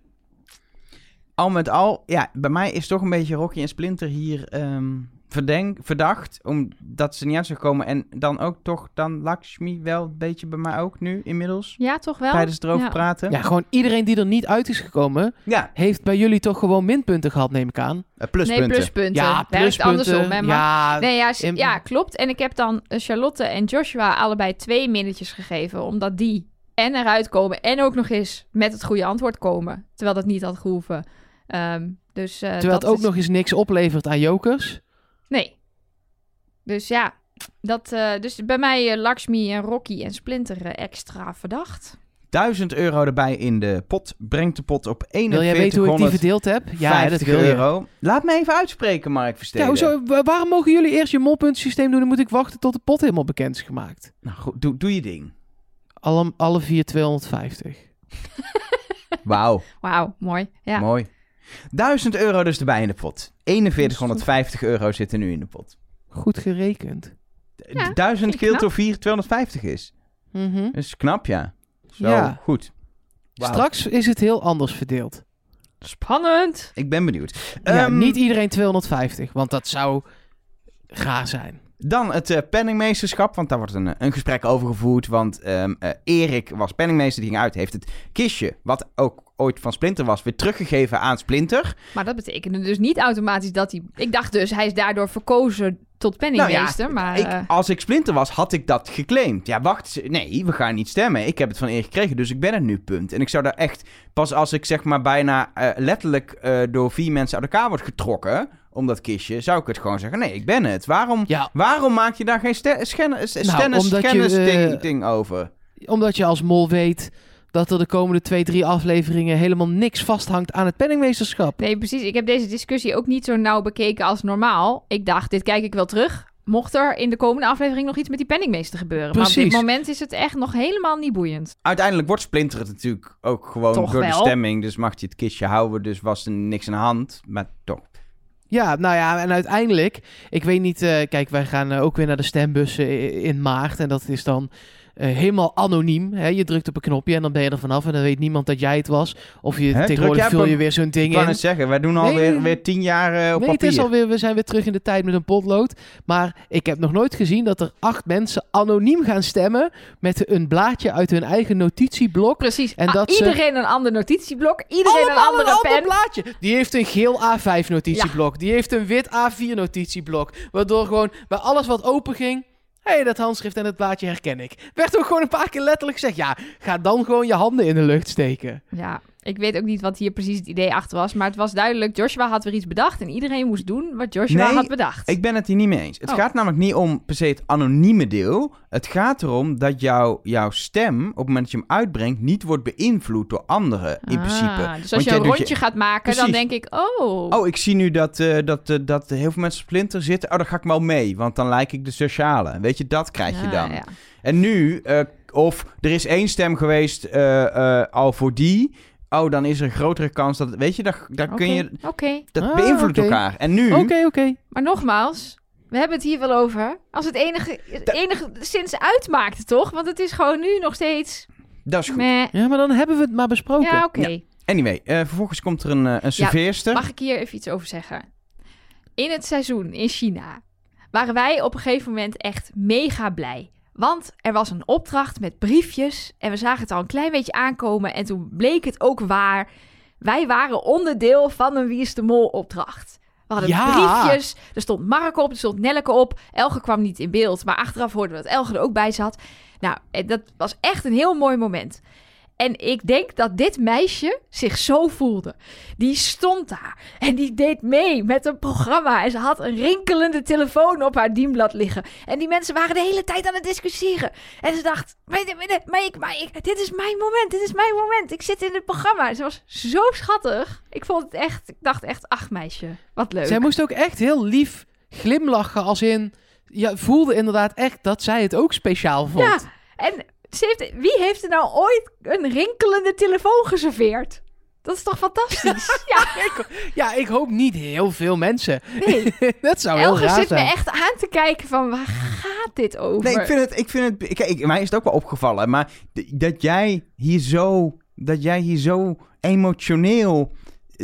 Al met al, ja, bij mij is toch een beetje Rocky en Splinter hier ehm, verdenk, verdacht. Omdat ze niet uit zijn gekomen. En dan ook toch dan Lakshmi wel een beetje bij mij ook nu inmiddels. ja toch wel? Tijdens het erover Ja. praten. Ja, gewoon iedereen die er niet uit is gekomen, Ja, heeft bij jullie toch gewoon minpunten gehad, neem ik aan. eh, pluspunten. Nee, pluspunten. Ja, Werkt pluspunten. andersom, hè. Ja, Nee, ja, in- ja, klopt. En ik heb dan eh, Charlotte en Joshua allebei twee minnetjes gegeven. Omdat die en eruit komen en ook nog eens met het goede antwoord komen. Terwijl dat niet had gehoeven. Ehm, dus, eh, terwijl dat het ook is- nog eens niks oplevert aan jokers. Nee. Dus ja, dat, eh, dus bij mij eh, Lakshmi en Rocky en Splinter extra verdacht. 1000 euro erbij in de pot. Brengt de pot op Wil jij weten hoe ik die verdeeld heb? Ja, dat wil je. euro. Laat me even uitspreken, Mark Versteden. Ja, hoezo, wa- waarom mogen jullie eerst je molpuntensysteem doen? Dan moet ik wachten tot de pot helemaal bekend is gemaakt. Nou goed, doe, doe je ding. Alle, alle vier 250. Wauw, Wauw, mooi. Ja. mooi. 1000 euro dus erbij in de pot. 4150 euro zitten nu in de pot. Goed gerekend. Ja, 1000 vind ik keer knap. door 4, 250 is. Mhm. Dat is knap, ja. Zo, Ja. goed. Straks is het heel anders verdeeld. Spannend. Ik ben benieuwd. ja, Ehm, niet iedereen 250, want dat zou gaar zijn. Dan het eh, penningmeesterschap, want daar wordt een, een gesprek over gevoerd. Want ehm, eh, Erik was penningmeester, die ging uit. Heeft het kistje, wat ook ooit van Splinter was, weer teruggegeven aan Splinter. Maar dat betekende dus niet automatisch dat hij... Ik dacht dus, hij is daardoor verkozen tot penningmeester. maar Ik, eh, als ik Splinter was, had ik dat geclaimd. Ja, wacht. Nee, we gaan niet stemmen. Ik heb het van Erik gekregen, dus ik ben het nu, punt. En ik zou daar echt... Pas als ik zeg maar bijna eh, letterlijk eh, door vier mensen uit elkaar wordt getrokken... om dat kistje, zou ik het gewoon zeggen... Nee, ik ben het. Waarom, Ja, waarom maak je daar geen schennis, Nou, je, ding, eh, ding over? omdat je als mol weet dat er de komende twee, drie afleveringen helemaal niks vasthangt aan het penningmeesterschap. Nee, precies. Ik heb deze discussie ook niet zo nauw bekeken als normaal. Ik dacht, dit kijk ik wel terug. Mocht er in de komende aflevering nog iets met die penningmeester gebeuren. Maar op dit Precies. moment is het echt nog helemaal niet boeiend. Uiteindelijk wordt Splinter het natuurlijk ook gewoon Toch door de stemming. Dus mag hij het kistje houden, dus was er niks aan de hand. Maar toch. Ja, nou ja, en uiteindelijk, ik weet niet, eh, kijk, wij gaan eh, ook weer naar de stembussen in maart. En dat is dan eh, helemaal anoniem. Hè? Je drukt op een knopje en dan ben je er vanaf en dan weet niemand dat jij het was. Of je Hè? Tegenwoordig vul je een- weer zo'n Ik ding kan in. het zeggen, wij doen alweer nee, weer tien jaar eh, op Nee, het is alweer, we zijn weer terug in de tijd met een potlood. Maar ik heb nog nooit gezien dat er acht mensen anoniem gaan stemmen met een blaadje uit hun eigen notitieblok. Precies. En Ah, dat ze- iedereen een ander notitieblok. Iedereen een Allemaal andere ander pen. blaadje. Die heeft een geel A5 notitieblok. Die heeft een wit A4 notitieblok. Waardoor gewoon bij alles wat open ging... Hé, hey, dat handschrift en het blaadje herken ik. Werd ook gewoon een paar keer letterlijk gezegd. Ja, ga dan gewoon je handen in de lucht steken. Ja, ik weet ook niet wat hier precies het idee achter was. Maar het was duidelijk, Joshua had weer iets bedacht. En iedereen moest doen wat Joshua Nee, had bedacht. Ik ben het hier niet mee eens. Het Oh. gaat namelijk niet om per se het anonieme deel. Het gaat erom dat jouw jouw stem, op het moment dat je hem uitbrengt, niet wordt beïnvloed door anderen, in Ah, principe. Dus Want als je een rondje je- gaat maken, dan denk ik, oh. Oh, ik zie nu dat, eh, dat, eh, dat heel veel mensen Splinter zitten. Oh, dan ga ik wel mee, want dan lijk ik de sociale. Weet je, dat krijg je Ah, dan. ja. En nu, eh, of er is één stem geweest al voor die. Oh, dan is er een grotere kans dat... Weet je, daar, daar kun je... Dat Ah, beïnvloedt elkaar. En nu... Oké, oké. maar nogmaals, we hebben het hier wel over. Als het enige, het enige sinds uitmaakt, toch? Want het is gewoon nu nog steeds... Dat is goed. Meh. Ja, maar dan hebben we het maar besproken. Ja, oké. Anyway, eh, vervolgens komt er een, eh, een serveerster. Mag ik hier even iets over zeggen? In het seizoen in China waren wij op een gegeven moment echt mega blij. Want er was een opdracht met briefjes en we zagen het al een klein beetje aankomen en toen bleek het ook waar. Wij waren onderdeel van een Wie is de Mol opdracht. We hadden Ja. briefjes, er stond Mark op, er stond Nelleke op. Elge kwam niet in beeld, maar achteraf hoorden we dat Elge er ook bij zat. Nou, dat was echt een heel mooi moment. En ik denk dat dit meisje zich zo voelde. Die stond daar en die deed mee met een programma. En ze had een rinkelende telefoon op haar dienblad liggen. En die mensen waren de hele tijd aan het discussiëren. En ze dacht, maar, ik, maar ik, dit is mijn moment, dit is mijn moment. Ik zit in het programma. En ze was zo schattig. Ik vond het echt, ik dacht echt, ach meisje, wat leuk. Zij moest ook echt heel lief glimlachen als in... Ja, voelde inderdaad echt dat zij het ook speciaal vond. Ja, en ze heeft, wie heeft er nou ooit een rinkelende telefoon geserveerd? Dat is toch fantastisch? ja, Ja, ik hoop niet heel veel mensen. nee. dat zou heel raar zit me zijn. echt aan te kijken van waar gaat dit over? Nee, ik vind het... Ik vind het kijk, ik- mij is het ook wel opgevallen. Maar dat jij hier zo... Dat jij hier zo emotioneel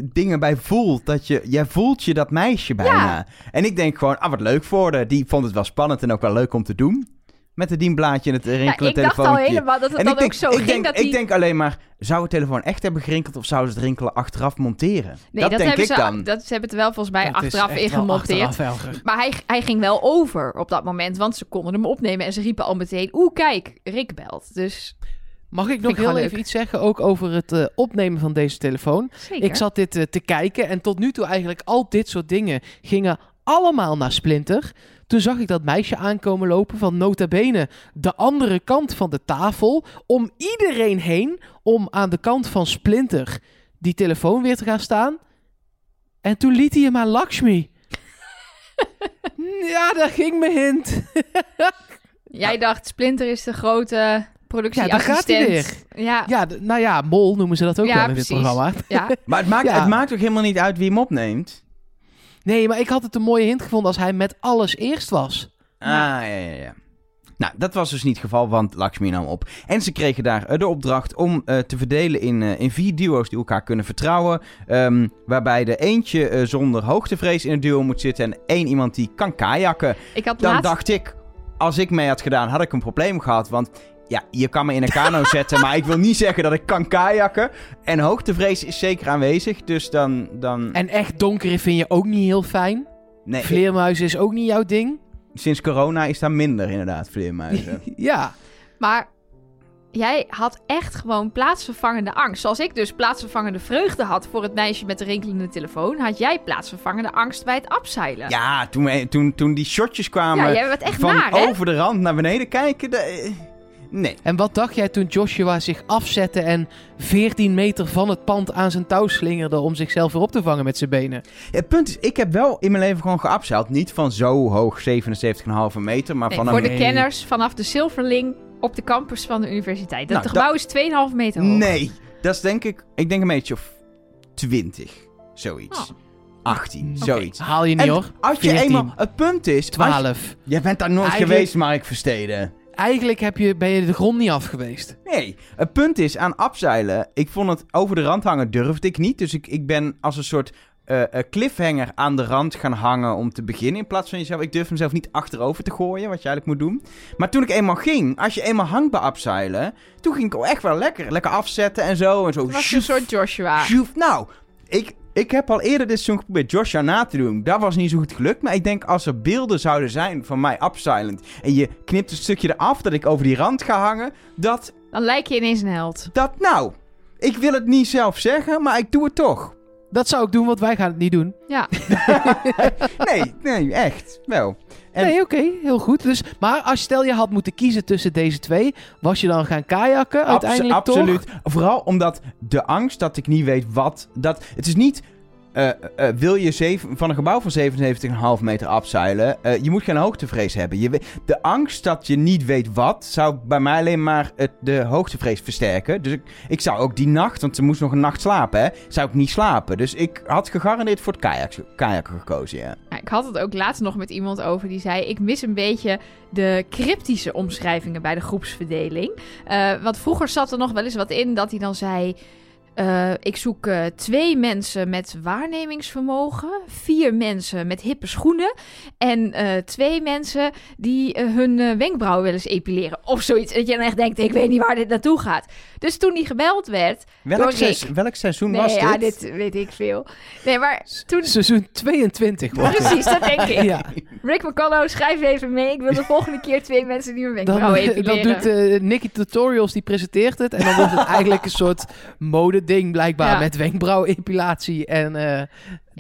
dingen bij voelt. Dat je... Jij voelt je dat meisje bijna. En ik denk gewoon... Ah, wat leuk voor haar. Die vond het wel spannend en ook wel leuk om te doen. Met het dienblaadje en het ja, rinkelen ik dacht al helemaal dat het En dan denk, ook zo ik ging denk, dat ik die... denk alleen maar... Zou het telefoon echt hebben gerinkeld... of zouden ze het rinkelen achteraf monteren? Nee, dat, dat, denk hebben ik ze, dan. Dat, ze hebben het er wel volgens mij achteraf in gemonteerd. achteraf. Maar hij, hij ging wel over op dat moment, want ze konden hem opnemen en ze riepen al meteen, oeh kijk, Rick belt. Dus Mag ik ik nog heel even leuk. iets zeggen ook over het eh, opnemen van deze telefoon? zeker. Ik zat dit eh, te kijken en tot nu toe eigenlijk al dit soort dingen gingen allemaal naar Splinter. Toen zag ik dat meisje aankomen lopen van nota bene de andere kant van de tafel. Om iedereen heen, om aan de kant van Splinter die telefoon weer te gaan staan. En toen liet hij hem aan Lakshmi. ja, daar ging mijn hint. Jij dacht, Splinter is de grote Ja, daar gaat hij weer. Ja, Ja, nou ja, mol noemen ze dat ook Ja, wel in dit programma. ja. Maar het maakt, Ja. het maakt ook helemaal niet uit wie hem opneemt. Nee, maar ik had het een mooie hint gevonden als hij met alles eerst was. Ah, ja, ja, ja. Nou, dat was dus niet het geval, want Lakshmi nam op. En ze kregen daar eh, de opdracht om eh, te verdelen in, eh, in vier duo's die elkaar kunnen vertrouwen. Ehm, waarbij er eentje eh, zonder hoogtevrees in het duo moet zitten en één iemand die kan kajakken. Ik had Dan laatst... dacht ik, als ik mee had gedaan, had ik een probleem gehad. Want ja, je kan me in een kano zetten, maar ik wil niet zeggen dat ik kan kajakken. En hoogtevrees is zeker aanwezig, dus dan... dan En echt donker vind je ook niet heel fijn. nee, Vleermuizen is ook niet jouw ding. sinds corona is daar minder inderdaad, vleermuizen. Ja. Maar jij had echt gewoon plaatsvervangende angst. Zoals ik dus plaatsvervangende vreugde had voor het meisje met de rinkelende telefoon, had jij plaatsvervangende angst bij het afzeilen. ja, toen, toen, toen die shotjes kwamen... Ja, jij werd echt van naar, hè? over de rand naar beneden kijken. de- nee. En wat dacht jij toen Joshua zich afzette en 14 meter van het pand aan zijn touw slingerde om zichzelf weer op te vangen met zijn benen? Het punt is, ik heb wel in mijn leven gewoon geabseild. Niet van zo hoog, 77,5 meter, maar Nee, van voor een... de Nee. kenners vanaf de Zilverling op de campus van de universiteit. Dat Nou, gebouw is 2,5 meter hoog. Nee, dat is denk ik... Ik denk een beetje of 20. Zoiets. Oh. 18, Oké. zoiets. Haal je niet En hoor. als je 14, eenmaal... Het punt is... als je- 12. Jij bent daar nooit Eigenlijk- geweest, Mark Versteden. Eigenlijk heb je, ben je de grond niet af geweest. Nee, het punt is aan abzeilen. Ik vond het over de rand hangen durfde ik niet. Dus ik, ik ben als een soort eh, eh, cliffhanger aan de rand gaan hangen om te beginnen. In plaats van jezelf. Ik durf mezelf niet achterover te gooien, wat je eigenlijk moet doen. Maar toen ik eenmaal ging, als je eenmaal hangt bij abzeilen. Toen ging ik ook echt wel lekker. Lekker afzetten en zo. En zo. Was een soort Joshua. Nou, ik, ik heb al eerder dit seizoen geprobeerd Joshua na te doen. Dat was niet zo goed gelukt. Maar ik denk als er beelden zouden zijn van mij abseilend. En je knipt een stukje eraf dat ik over die rand ga hangen. Dat, Dan lijk je ineens een held. dat nou. Ik wil het niet zelf zeggen, maar ik doe het toch. Dat zou ik doen, want wij gaan het niet doen. Ja, Nee, nee, echt. Wel. En- Nee, oké, heel goed. Dus, maar als stel je had moeten kiezen tussen deze twee, was je dan gaan kajakken uiteindelijk absoluut. toch? Vooral omdat de angst dat ik niet weet wat. Dat, het is niet. Eh, eh, wil je zeven, van een gebouw van 77,5 meter afzeilen? eh, je moet geen hoogtevrees hebben. Je, de angst dat je niet weet wat, zou bij mij alleen maar het, de hoogtevrees versterken. Dus ik, zou ook die nacht, want ze moest nog een nacht slapen, hè, zou ik niet slapen. Dus ik had gegarandeerd voor het kajak, kajakken gekozen, ja. Ik had het ook laatst nog met iemand over die zei: Ik mis een beetje de cryptische omschrijvingen bij de groepsverdeling. Eh, want vroeger zat er nog wel eens wat in dat hij dan zei. Eh, ik zoek eh, twee mensen met waarnemingsvermogen, vier mensen met hippe schoenen en eh, twee mensen die hun wenkbrauwen willen epileren. Of zoiets. Dat je dan echt denkt, ik weet niet waar dit naartoe gaat. Dus toen hij gebeld werd... Welk, welk seizoen Nee, was ja, dit? dit weet ik veel. Nee, maar toen... Seizoen 22 wordt. Precies, dat denk ik. Ja, Rick McCullough, schrijf even mee. Ik wil de volgende keer twee mensen die mijn dan, wenkbrauwen dan epileren. doet eh Nicky Tutorials, die presenteert het. En dan wordt het eigenlijk een soort modeding blijkbaar. Ja. Met wenkbrauwepilatie en eh,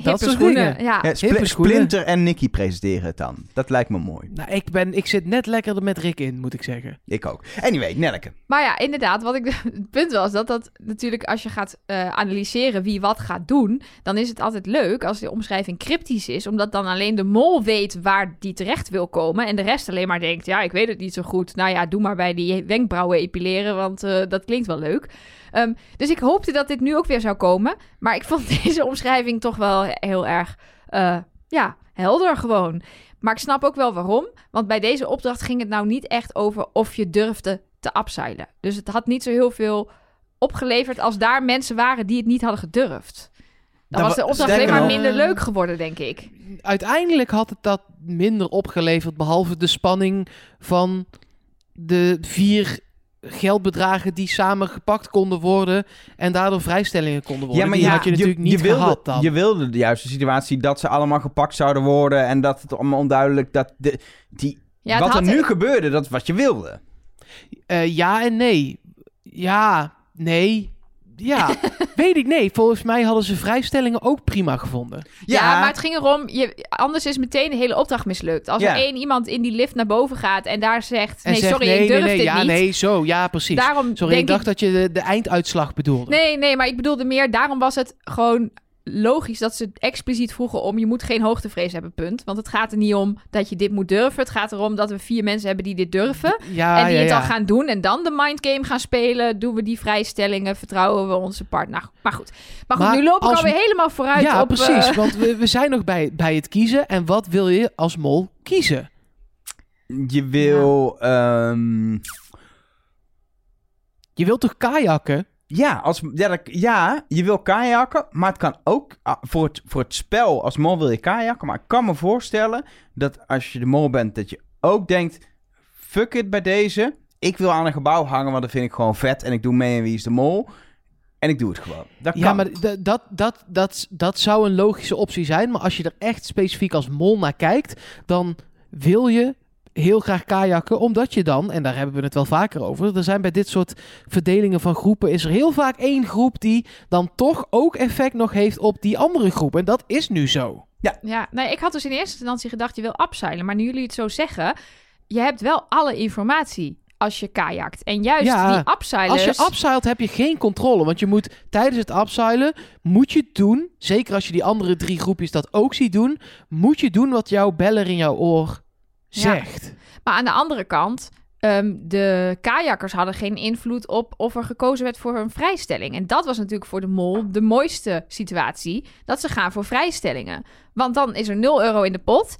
dat soort schoenen. dingen. Ja. Ja, Spl- hippe schoenen. Splinter en Nicky presenteren het dan. Dat lijkt me mooi. Nou, ik, ben, ik zit net lekkerder met Rick in, moet ik zeggen. Ik ook. Anyway, Nelke. Maar ja, inderdaad, wat ik, het punt was dat dat natuurlijk als je gaat eh, analyseren wie wat gaat doen, dan is het altijd leuk als de omschrijving cryptisch is, omdat dan alleen de mol weet waar die terecht wil komen en de rest alleen maar denkt, ja, ik weet het niet zo goed. Nou ja, doe maar bij die wenkbrauwen epileren, want eh, dat klinkt wel leuk. Ehm, dus ik hoopte dat dit nu ook weer zou komen, maar ik vond deze omschrijving toch wel heel erg, eh, ja, helder gewoon. Maar ik snap ook wel waarom. Want bij deze opdracht ging het nou niet echt over of je durfde te abseilen. Dus het had niet zo heel veel opgeleverd als daar mensen waren die het niet hadden gedurfd. Dan was de opdracht alleen maar minder leuk geworden, denk ik. Uiteindelijk had het dat minder opgeleverd, behalve de spanning van de vier geldbedragen die samen gepakt konden worden en daardoor vrijstellingen konden worden. die had je natuurlijk niet wilde, gehad dan. Je wilde de juiste situatie dat ze allemaal gepakt zouden worden en dat het allemaal onduidelijk dat de, die, Ja, wat er nu gebeurde, dat is wat je wilde. Eh, ja en nee. Ja, nee. Ja, weet ik nee. Volgens mij hadden ze vrijstellingen ook prima gevonden. Ja, maar het ging erom, je, anders is meteen de hele opdracht mislukt. Als Ja. er één iemand in die lift naar boven gaat en daar zegt... En nee, zegt, sorry, nee, ik durf nee, nee, dit ja, niet. nee, zo, ja, precies. Daarom Sorry, denk ik dacht dat je de, de einduitslag bedoelde. Nee, nee, maar ik bedoelde meer, daarom was het gewoon logisch dat ze expliciet vroegen om je moet geen hoogtevrees hebben, punt. Want het gaat er niet om dat je dit moet durven. Het gaat erom dat we vier mensen hebben die dit durven. Ja, en die ja, het ja. al gaan doen en dan de mindgame gaan spelen. Doen we die vrijstellingen, vertrouwen we onze partner. Nou, maar goed, maar goed Maar nu loop ik als- alweer helemaal vooruit Ja, op... precies. eh, Want we, we zijn nog bij, bij het kiezen. En wat wil je als mol kiezen? Je wil, ehm, Je wilt toch kajakken? Ja, als, ja, dat- ja, je wil kajakken, maar het kan ook ah, voor het, voor het spel als mol wil je kajakken. Maar ik kan me voorstellen dat als je de mol bent, dat je ook denkt, fuck it bij deze. Ik wil aan een gebouw hangen, want dat vind ik gewoon vet. En ik doe mee in Wie is de Mol. En ik doe het gewoon. Dat Ja, kan. maar d- dat, dat, dat, dat zou een logische optie zijn. Maar als je er echt specifiek als mol naar kijkt, dan wil je heel graag kajakken, omdat je dan, en daar hebben we het wel vaker over, er zijn bij dit soort verdelingen van groepen, is er heel vaak één groep die dan toch ook effect nog heeft op die andere groep. En dat is nu zo. Ja, nee, ik had dus in eerste instantie gedacht, je wil abseilen. Maar nu jullie het zo zeggen, je hebt wel alle informatie als je kajakt. En juist Ja, die abseilers... Als je abseilt heb je geen controle, want je moet tijdens het abseilen, moet je doen, zeker als je die andere drie groepjes dat ook ziet doen, moet je doen wat jouw beller in jouw oor Ja. zegt. Maar aan de andere kant, ehm, de kajakkers hadden geen invloed op of er gekozen werd voor een vrijstelling. En dat was natuurlijk voor de mol de mooiste situatie, dat ze gaan voor vrijstellingen. Want dan is er 0 euro in de pot.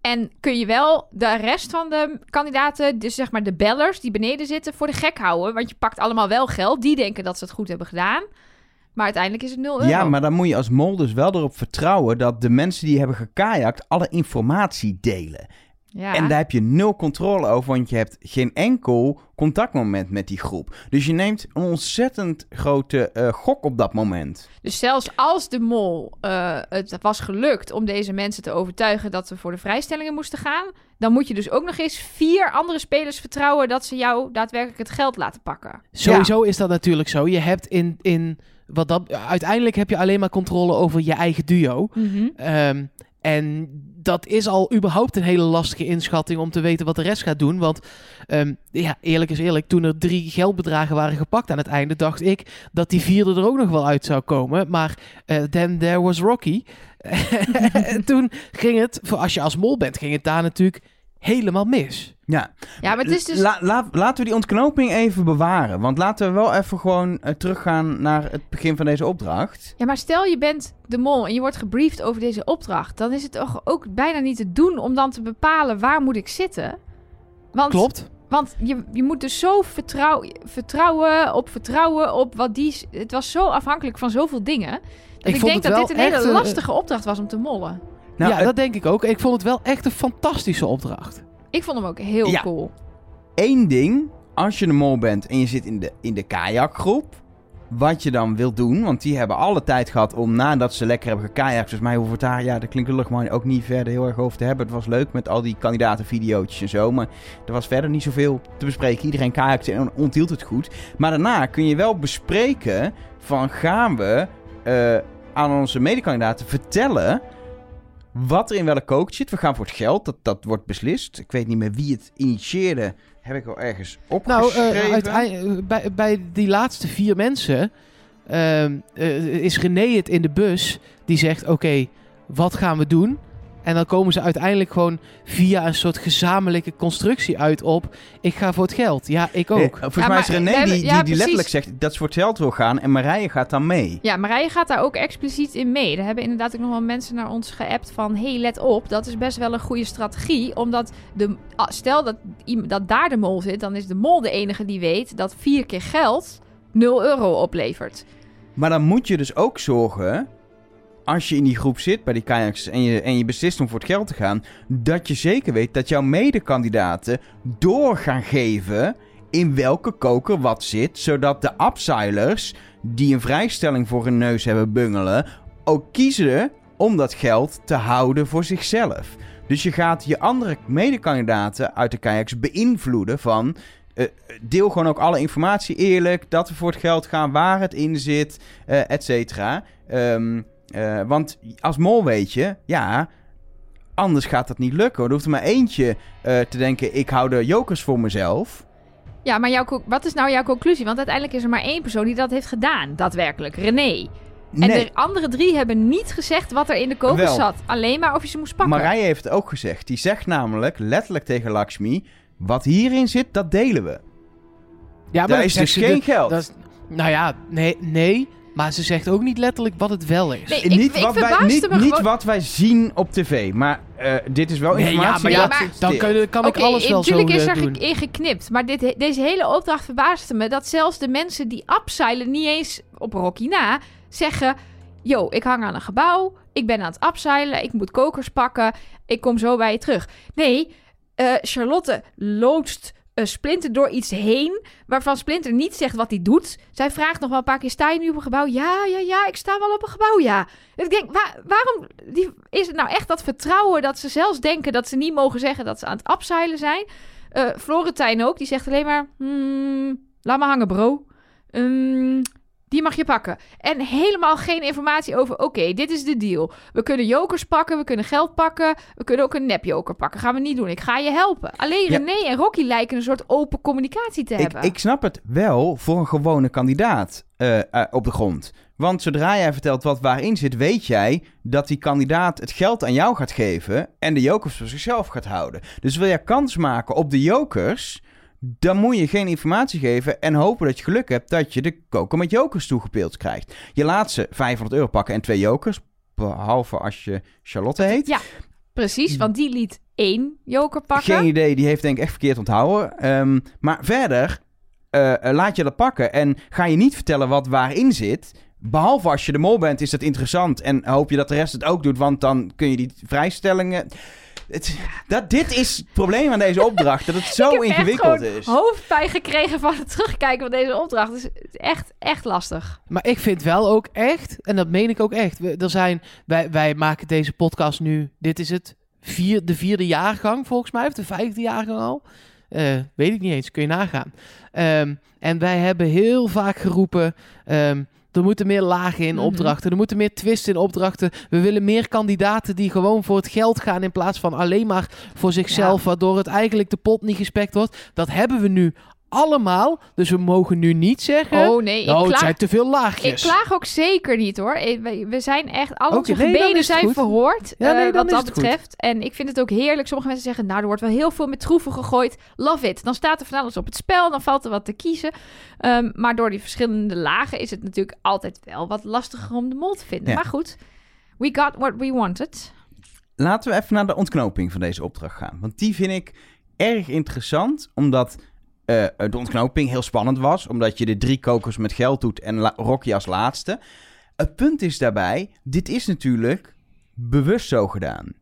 En kun je wel de rest van de kandidaten, dus zeg maar de bellers die beneden zitten, voor de gek houden. Want je pakt allemaal wel geld. Die denken dat ze het goed hebben gedaan. Maar uiteindelijk is het 0 euro. Ja, maar dan moet je als mol dus wel erop vertrouwen dat de mensen die hebben gekajakt alle informatie delen. Ja. En daar heb je nul controle over, want je hebt geen enkel contactmoment met die groep. Dus je neemt een ontzettend grote eh, gok op dat moment. Dus zelfs als de mol eh, het was gelukt om deze mensen te overtuigen dat ze voor de vrijstellingen moesten gaan, dan moet je dus ook nog eens vier andere spelers vertrouwen dat ze jou daadwerkelijk het geld laten pakken. Sowieso is dat natuurlijk zo. Je hebt in, in wat dat, uiteindelijk heb je alleen maar controle over je eigen duo. Ehm, en dat is al überhaupt een hele lastige inschatting om te weten wat de rest gaat doen. Want ehm, ja, eerlijk is eerlijk, toen er drie geldbedragen waren gepakt aan het einde, dacht ik dat die vierde er ook nog wel uit zou komen. Maar uh, then there was Rocky. en toen ging het, als je als mol bent, ging het daar natuurlijk helemaal mis. Ja, Ja, maar het is dus... La- la- laten we die ontknoping even bewaren. Want laten we wel even gewoon eh, teruggaan naar het begin van deze opdracht. Ja, maar stel je bent de mol en je wordt gebriefd over deze opdracht. Dan is het toch ook bijna niet te doen om dan te bepalen waar moet ik zitten. Want, Klopt. Want je, je moet dus zo vertrouw, vertrouwen op vertrouwen op wat die... Het was zo afhankelijk van zoveel dingen. Dat ik, vond denk het dat wel dit een hele lastige opdracht was om te mollen. Nou, ja, het- dat denk ik ook. Ik vond het wel echt een fantastische opdracht. Ik vond hem ook heel Ja. cool. één ding, als je een mol bent en je zit in de, in de kajakgroep, wat je dan wil doen, want die hebben alle tijd gehad om nadat ze lekker hebben gekajakt, dus mij hoeven we het daar, ja, dat klinkt maar ook niet verder heel erg over te hebben. Het was leuk met al die kandidatenvideootjes en zo, maar er was verder niet zoveel te bespreken. Iedereen kajakte en onthield het goed. Maar daarna kun je wel bespreken van gaan we eh, aan onze medekandidaten vertellen wat er in welke kook zit. We gaan voor het geld, dat, dat wordt beslist. Ik weet niet meer wie het initieerde. Heb ik al ergens Nou, opgeschreven. eh, uiteindelijk- bij, bij die laatste vier mensen ehm, eh, is René het in de bus die zegt: Oké, wat gaan we doen? En dan komen ze uiteindelijk gewoon via een soort gezamenlijke constructie uit op: Ik ga voor het geld. Ja, ik ook. Eh, volgens Ja, mij is René hebben- die, die, ja, die precies. letterlijk zegt dat ze voor het geld wil gaan. En Marije gaat dan mee. Ja, Marije gaat daar ook expliciet in mee. Er hebben inderdaad ook nog wel mensen naar ons geappt van... hey, let op, dat is best wel een goede strategie. Omdat, de, ah, stel dat, dat daar de mol zit... dan is de mol de enige die weet dat vier keer geld 0 euro oplevert. Maar dan moet je dus ook zorgen, als je in die groep zit bij die kayaks en je, en je beslist om voor het geld te gaan, dat je zeker weet dat jouw medekandidaten door gaan geven in welke koker wat zit, zodat de upsilers die een vrijstelling voor hun neus hebben bungelen, ook kiezen om dat geld te houden voor zichzelf. Dus je gaat je andere medekandidaten uit de kayaks beïnvloeden van... eh, deel gewoon ook alle informatie eerlijk, dat we voor het geld gaan, waar het in zit, eh et cetera. Ehm, eh, want als mol weet je, ja, anders gaat dat niet lukken. Er hoeft er maar eentje eh, te denken, ik hou de jokers voor mezelf. Ja, maar jouw, wat is nou jouw conclusie? Want uiteindelijk is er maar één persoon die dat heeft gedaan. Daadwerkelijk, René. En Nee, de andere drie hebben niet gezegd wat er in de koker Wel. zat. Alleen maar of je ze moest pakken. Marije heeft het ook gezegd. Die zegt namelijk letterlijk tegen Lakshmi, wat hierin zit, dat delen we. ja, Daar dat is dus geen de- geld. dat is- nou ja, nee, nee. Maar ze zegt ook niet letterlijk wat het wel is. Nee, ik- niet ik wat wij, niet, me niet gewoon- wat wij zien op tv, maar eh, dit is wel Nee, ja, informatie. maar ja, maar- Dan kan ik alles wel zo natuurlijk is eh, er doen. ge- in geknipt. Maar dit, deze hele opdracht verbaasde me dat zelfs de mensen die upseilen niet eens op Rocky na zeggen... Yo, ik hang aan een gebouw, ik ben aan het upseilen, ik moet kokers pakken, ik kom zo bij je terug. Nee, eh, Charlotte loodst Splinter door iets heen, waarvan Splinter niet zegt wat hij doet. Zij vraagt nog wel een paar keer, sta je nu op een gebouw? Ja, ja, ja, ik sta wel op een gebouw, ja. Ik denk, waar- waarom is het nou echt dat vertrouwen dat ze zelfs denken dat ze niet mogen zeggen dat ze aan het upseilen zijn? Eh Florentijn ook, die zegt alleen maar, hmm, laat maar hangen bro. Ehm, die mag je pakken. En helemaal geen informatie over, oké, dit is de deal. We kunnen jokers pakken, we kunnen geld pakken, we kunnen ook een nepjoker pakken. Gaan we niet doen, ik ga je helpen. Alleen Ja. René en Rocky lijken een soort open communicatie te Ik, hebben. ik snap het wel voor een gewone kandidaat eh, eh, op de grond. Want zodra jij vertelt wat waarin zit, weet jij dat die kandidaat het geld aan jou gaat geven en de jokers voor zichzelf gaat houden. Dus wil jij kans maken op de jokers, dan moet je geen informatie geven en hopen dat je geluk hebt dat je de koker met jokers toegepeeld krijgt. Je laat ze 500 euro pakken en twee jokers, behalve als je Charlotte heet. Ja. Precies, want die liet één joker pakken. Geen idee, die heeft denk ik echt verkeerd onthouden. Ehm, maar verder, eh, eh, laat je dat pakken en ga je niet vertellen wat waarin zit. Behalve als je de mol bent, is dat interessant. En hoop je dat de rest het ook doet, want dan kun je die vrijstellingen... Het, dat, dit is het probleem aan deze opdracht, dat het zo ik heb ingewikkeld echt is. hoofdpijn gekregen van het terugkijken van deze opdracht. Dus het is echt, echt lastig. Maar ik vind wel ook echt, en dat meen ik ook echt. We, er zijn, wij, wij maken deze podcast nu, dit is het vier, de vierde jaargang volgens mij, of de vijfde jaargang al. Eh, weet ik niet eens, kun je nagaan. Ehm, en wij hebben heel vaak geroepen, ehm, er moeten meer lagen in Mhm. opdrachten, er moeten meer twists in opdrachten. We willen meer kandidaten die gewoon voor het geld gaan in plaats van alleen maar voor zichzelf, waardoor het eigenlijk de pot niet gespekt wordt. Dat hebben we nu allemaal, dus we mogen nu niet zeggen... Oh nee, ik nou, het klaag, zijn te veel ik laagjes. klaag ook zeker niet hoor. Eh, We, zijn echt, al Oké, onze nee, gebeden zijn goed. verhoord Ja, nee, eh, wat dat goed. betreft. En ik vind het ook heerlijk. Sommige mensen zeggen, nou er wordt wel heel veel met troeven gegooid. Love it. Dan staat er van alles op het spel, dan valt er wat te kiezen. Ehm, maar door die verschillende lagen is het natuurlijk altijd wel wat lastiger om de mol te vinden. Ja. Maar goed, we got what we wanted. Laten we even naar de ontknoping van deze opdracht gaan. Want die vind ik erg interessant, omdat eh, de ontknoping heel spannend was. Omdat je de drie kokers met geld doet en Rocky als laatste. Het punt is daarbij, dit is natuurlijk bewust zo gedaan.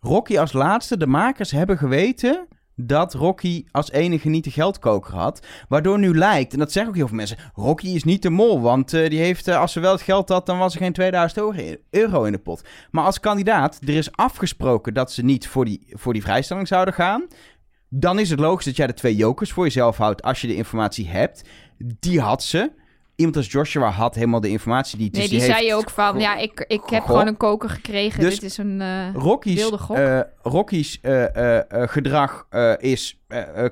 Rocky als laatste, de makers hebben geweten dat Rocky als enige niet de geldkoker had. Waardoor nu lijkt, en dat zeggen ook heel veel mensen... Rocky is niet de mol, want eh, die heeft, eh, als ze wel het geld had... dan was er geen 2000 euro- euro in de pot. Maar als kandidaat, er is afgesproken dat ze niet voor die, voor die vrijstelling zouden gaan. Dan is het logisch dat jij de twee jokers voor jezelf houdt als je de informatie hebt. Die had ze. Iemand als Joshua had helemaal de informatie niet. Nee, dus die, die, zei heeft ook van, ja, ik, ik heb gewoon een koker gekregen. Dus Dit is een... eh, Rocky's, wilde gok. eh, Rocky's eh, eh, eh, gedrag eh, is,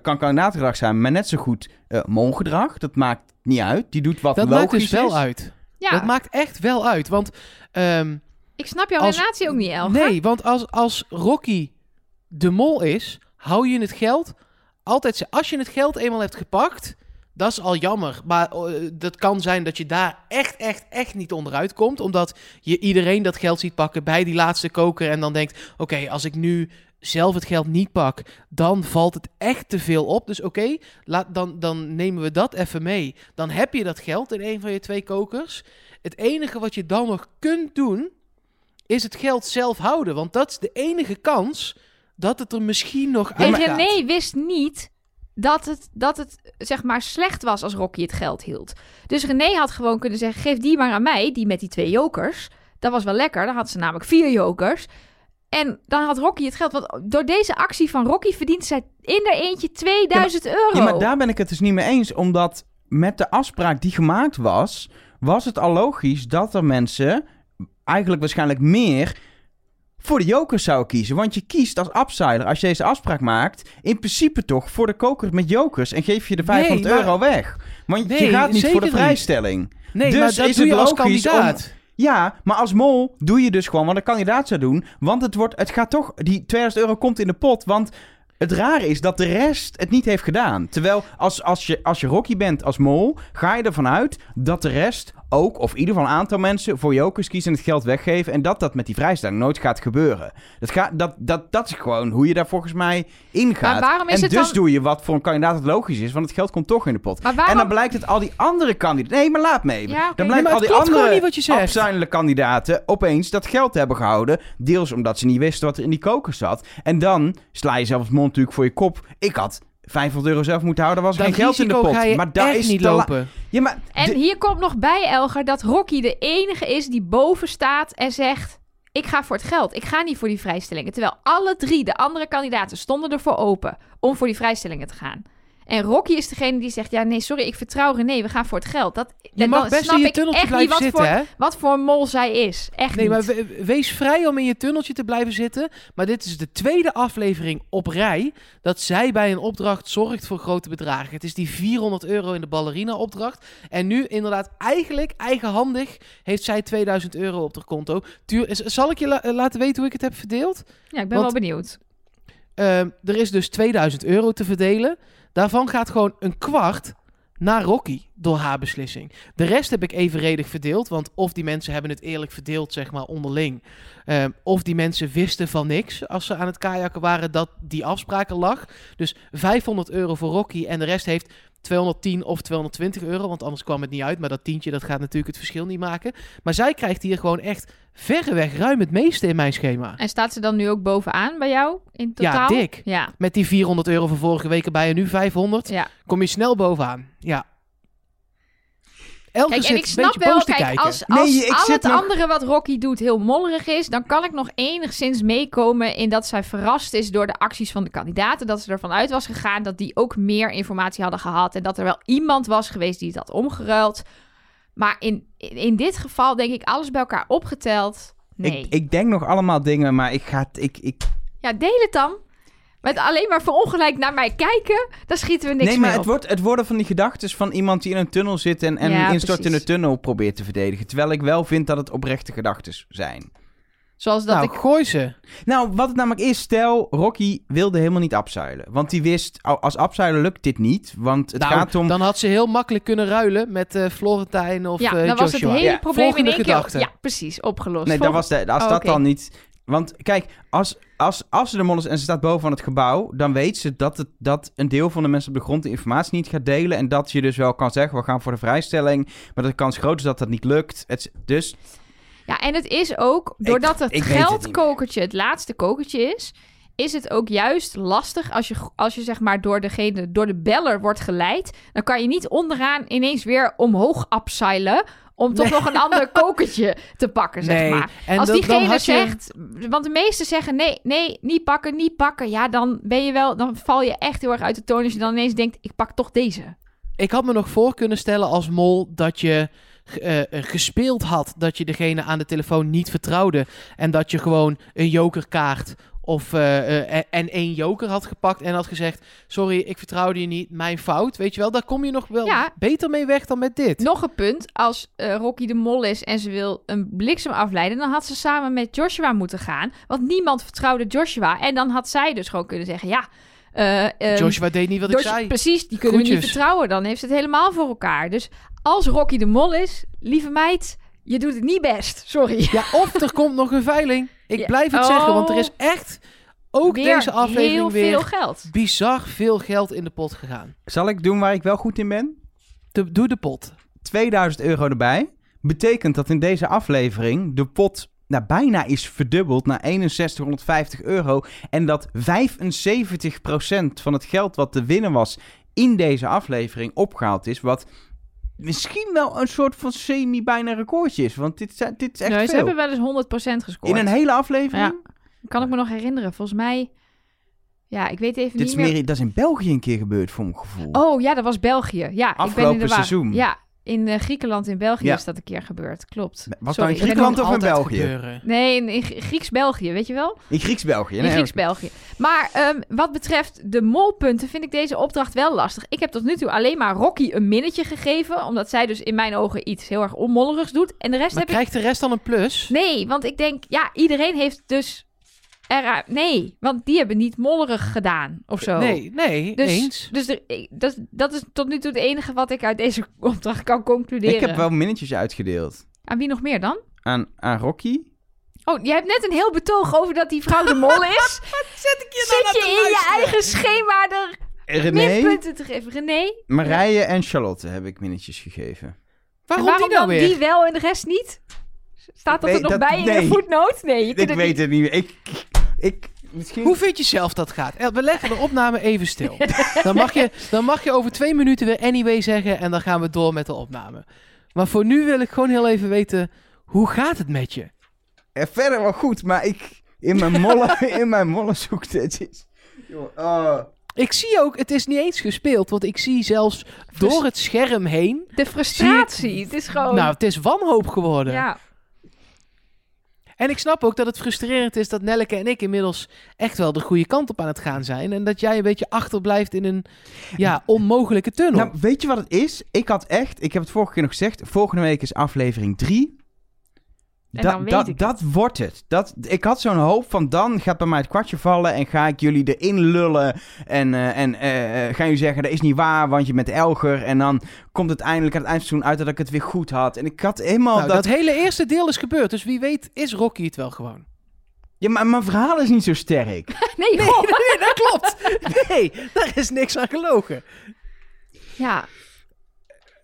kan kandidaatgedrag zijn, maar net zo goed eh molgedrag. Dat maakt niet uit. Die doet wat Dat logisch maakt dus wel is. uit. ja, Dat maakt echt wel uit. Want ehm, ik snap jouw als- relatie ook niet, Elga. nee, want als, als Rocky de mol is, hou je het geld altijd. Als je het geld eenmaal hebt gepakt, dat is al jammer. Maar eh, dat kan zijn dat je daar echt, echt, echt niet onderuit komt. Omdat je iedereen dat geld ziet pakken bij die laatste koker. En dan denkt: oké, als ik nu zelf het geld niet pak, dan valt het echt te veel op. Dus oké, laat dan, dan nemen we dat even mee. Dan heb je dat geld in een van je twee kokers. Het enige wat je dan nog kunt doen, is het geld zelf houden. Want dat is de enige kans dat het er misschien nog En gaat. René wist niet dat het, dat het zeg maar slecht was als Rocky het geld hield. Dus René had gewoon kunnen zeggen: geef die maar aan mij, die met die twee jokers. Dat was wel lekker. Dan had ze namelijk vier jokers. En dan had Rocky het geld. Want door deze actie van Rocky verdient zij in haar eentje 2000 euro. Ja, maar daar ben ik het dus niet mee eens. Omdat met de afspraak die gemaakt was, was het al logisch dat er mensen eigenlijk waarschijnlijk meer voor de jokers zouden kiezen. Want je kiest als upsider, als je deze afspraak maakt, in principe toch voor de koker met jokers en geef je de 500 Nee, maar- euro weg. Want je Nee, gaat niet voor de vrijstelling. Nee, Dus maar dat is doe het je als om- kandidaat. Ja, maar als mol doe je dus gewoon wat een kandidaat zou doen. Want het, wordt, het gaat toch, die 2000 euro komt in de pot. Want het rare is dat de rest het niet heeft gedaan. Terwijl als, als, je, als je Rocky bent als mol, ga je ervan uit dat de rest ook, of in ieder geval een aantal mensen, voor jokers kiezen en het geld weggeven. En dat dat met die vrijstelling nooit gaat gebeuren. Dat, gaat, dat, dat, dat is gewoon hoe je daar volgens mij ingaat. Maar waarom is en het dus dan- doe je wat voor een kandidaat het logisch is, want het geld komt toch in de pot. Maar waarom- En dan blijkt het al die andere kandidaten... Nee, maar laat me even. Ja. Dan blijkt maar al het die andere afzuinlijke kandidaten opeens dat geld hebben gehouden. Deels omdat ze niet wisten wat er in die koker zat. En dan sla je zelf het mond natuurlijk voor je kop. Ik had 500 euro zelf moeten houden, was er Dat geen geld in de pot. ga je maar daar echt is niet lopen. Ja, maar En de- hier komt nog bij, Elger, dat Rocky de enige is die boven staat en zegt... Ik ga voor het geld. Ik ga niet voor die vrijstellingen. Terwijl alle drie de andere kandidaten stonden ervoor open om voor die vrijstellingen te gaan. En Rocky is degene die zegt: Ja, nee, sorry, ik vertrouw René, we gaan voor het geld. Dat, Je mag dan best snap in je ik tunneltje echt niet blijven wat zitten, voor, hè? wat voor mol zij is. Echt Nee, niet. maar we- wees vrij om in je tunneltje te blijven zitten. Maar dit is de tweede aflevering op rij dat zij bij een opdracht zorgt voor grote bedragen. Het is die 400 euro in de ballerina-opdracht. En nu inderdaad eigenlijk eigenhandig heeft zij 2000 euro op haar konto. Tuur, zal ik je la- laten weten hoe ik het heb verdeeld? ja, ik ben want- wel benieuwd. Ehm, er is dus 2000 euro te verdelen. Daarvan gaat gewoon een kwart naar Rocky door haar beslissing. De rest heb ik evenredig verdeeld, want of die mensen hebben het eerlijk verdeeld, zeg maar, onderling. Ehm, of die mensen wisten van niks als ze aan het kajakken waren dat die afspraak er lag. Dus 500 euro voor Rocky en de rest heeft 210 of 220 euro, want anders kwam het niet uit. Maar dat tientje, dat gaat natuurlijk het verschil niet maken. Maar zij krijgt hier gewoon echt verreweg ruim het meeste in mijn schema. En staat ze dan nu ook bovenaan bij jou in Ja, totaal? dik. Ja, Met die 400 euro van vorige week erbij en nu 500, ja. kom je snel bovenaan. Ja. Elke Kijk, en ik een snap wel, kijk, kijken. als, als Nee, al het nog- andere wat Rocky doet heel mollerig is, dan kan ik nog enigszins meekomen in dat zij verrast is door de acties van de kandidaten. Dat ze ervan uit was gegaan dat die ook meer informatie hadden gehad en dat er wel iemand was geweest die het had omgeruild. Maar in, in, in dit geval denk ik alles bij elkaar opgeteld. Nee. Ik, ik denk nog allemaal dingen, maar ik ga... het- Ik, ik... Ja, deel het dan. Met alleen maar verongelijk naar mij kijken, dan schieten we niks nee, maar meer het, op. wordt, het worden van die gedachten van iemand die in een tunnel zit en, en Ja, instort in de tunnel probeert te verdedigen. Terwijl ik wel vind dat het oprechte gedachten zijn. Zoals dat nou, ik... gooi ze. Nou, wat het namelijk is, stel, Rocky wilde helemaal niet abzuilen. Want die wist, al- als abzuilen lukt dit niet. Want het nou, gaat om... dan had ze heel makkelijk kunnen ruilen met eh Florentijn of ja, eh, dan was het Joshua. hele Ja, probleem in volgende één keer... Ja, precies, opgelost. Nee, dat Volgende- was de, als Oh, dat oké. dan niet... Want kijk, als, als, als ze de mol is en ze staat boven het gebouw... dan weet ze dat, het, dat een deel van de mensen op de grond de informatie niet gaat delen... en dat je dus wel kan zeggen, we gaan voor de vrijstelling... maar de kans groot is dat dat niet lukt. Het, dus Ja, en het is ook, doordat het weet het geldkokertje het laatste kokertje is, is het ook juist lastig als je, als je zeg maar door, degene, door de beller wordt geleid. Dan kan je niet onderaan ineens weer omhoog upseilen om toch nog een ander kokertje te pakken, zeg Nee, maar. en als dat- diegene je- zegt, want de meesten zeggen nee, nee, niet pakken, niet pakken. Ja, dan ben je wel, dan val je echt heel erg uit de toon als je dan ineens denkt, ik pak toch deze. Ik had me nog voor kunnen stellen als mol dat je eh, gespeeld had dat je degene aan de telefoon niet vertrouwde. En dat je gewoon een jokerkaart of eh, eh, en één joker had gepakt en had gezegd: Sorry, ik vertrouwde je niet, mijn fout. Weet je wel, daar kom je nog wel Ja. beter mee weg dan met dit. Nog een punt, als eh, Rocky de Mol is en ze wil een bliksem afleiden, dan had ze samen met Joshua moeten gaan. Want niemand vertrouwde Joshua. En dan had zij dus gewoon kunnen zeggen, ja... ehm, Joshua deed niet wat ik zei. Precies, die kunnen we niet vertrouwen. Dan heeft ze het helemaal voor elkaar. Dus als Rocky de Mol is, lieve meid, je doet het niet best. Sorry. Ja, of er komt nog een veiling. Ik Ja. blijf het Oh. zeggen, want er is echt ook Weer deze aflevering heel weer veel geld. bizar veel geld in de pot gegaan. zal ik doen waar ik wel goed in ben? De, doe de pot. 2000 euro erbij. Betekent dat in deze aflevering de pot nou, bijna is verdubbeld naar 6150 euro. En dat 75% van het geld wat te winnen was in deze aflevering opgehaald is. Wat misschien wel een soort van semi-bijna recordje is. Want dit, zijn- dit is echt Nee, ze hebben wel eens 100% gescoord. In een hele aflevering? Kan ik me nog herinneren. Volgens mij... Ja, ik weet even Dit niet is meer... meer, dat is in België een keer gebeurd, voor mijn gevoel. Oh ja, dat was België. Ja, ik ben in Afgelopen de war. seizoen. Ja, in eh, Griekenland in België Ja. is dat een keer gebeurd. Klopt. Was Sorry, dat in Griekenland of in België? gebeuren. Nee, in, in Gr- Grieks-België, weet je wel? In Grieks-België. In Grieks-België. Maar ehm, wat betreft de molpunten vind ik deze opdracht wel lastig. Ik heb tot nu toe alleen maar Rocky een minnetje gegeven. Omdat zij dus in mijn ogen iets heel erg onmollerigs doet. En de rest Maar heb ik... krijgt de rest dan een plus? Nee, want ik denk, ja, iedereen heeft dus... Era... Nee, want die hebben niet mollerig gedaan of zo. Nee, nee, Dus, eens. dus er- dat, is- dat is tot nu toe het enige wat ik uit deze opdracht kan concluderen. Ik heb wel minnetjes uitgedeeld. Aan wie nog meer dan? Aan, aan Rocky. Oh, jij hebt net een heel betoog over dat die vrouw de mol is. Zet ik Zit je in je eigen schema er René, minpunten te geven? René? Marije en Charlotte heb ik minnetjes gegeven. Waarom, die nou dan weer? die wel en de rest niet? Staat dat er nog dat- bij in nee. de voetnoot? Nee, je Ik het weet niet. het niet meer. Ik, ik, misschien... Hoe vind je zelf dat gaat? Eh, We leggen de opname even stil. dan, mag je, dan mag je over twee minuten weer anyway zeggen en dan gaan we door met de opname. Maar voor nu wil ik gewoon heel even weten, hoe gaat het met je? Eh, verder wel goed, maar ik... In mijn molle, in mijn molle zoekte het is... Oh. Ik zie ook, het is niet eens gespeeld, want ik zie zelfs door het scherm heen. De frustratie. Het is gewoon... Nou, het is wanhoop geworden. ja. En ik snap ook dat het frustrerend is dat Nelleke en ik inmiddels echt wel de goede kant op aan het gaan zijn. En dat jij een beetje achterblijft in een ja, onmogelijke tunnel. Nou, weet je wat het is? Ik had echt... Ik heb het vorige keer nog gezegd. Volgende week is aflevering 3. En Da- dan weet da- ik het. dat wordt het. Dat, ik had zo'n hoop van dan gaat bij mij het kwartje vallen en ga ik jullie erin lullen. En, eh, en eh, eh, gaan jullie zeggen dat is niet waar, want je bent Elger. En dan komt het eindelijk aan het eindseizoen uit dat ik het weer goed had. En ik had helemaal Nou, dat... dat... hele eerste deel is gebeurd, dus wie weet is Rocky het wel gewoon. Ja, maar mijn verhaal is niet zo sterk. Nee, Nee, goh. nee, dat klopt. Nee, daar is niks aan gelogen. Ja,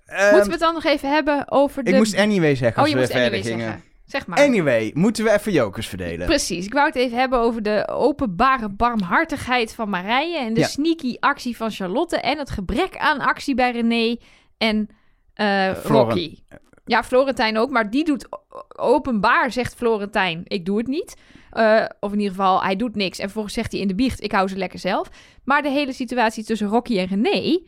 Ehm, moeten we het dan nog even hebben over de... Ik moest anyway zeggen oh, als je we moest verder anyway gingen. zeggen. Zeg maar. Anyway, moeten we even jokers verdelen. Precies, ik wou het even hebben over de openbare barmhartigheid van Marije en de Ja. sneaky actie van Charlotte en het gebrek aan actie bij René en Floren- Rocky. Ja, Florentijn ook, maar die doet openbaar, zegt Florentijn, ik doe het niet. Eh, of in ieder geval, hij doet niks. En vervolgens zegt hij in de biecht, ik hou ze lekker zelf. Maar de hele situatie tussen Rocky en René,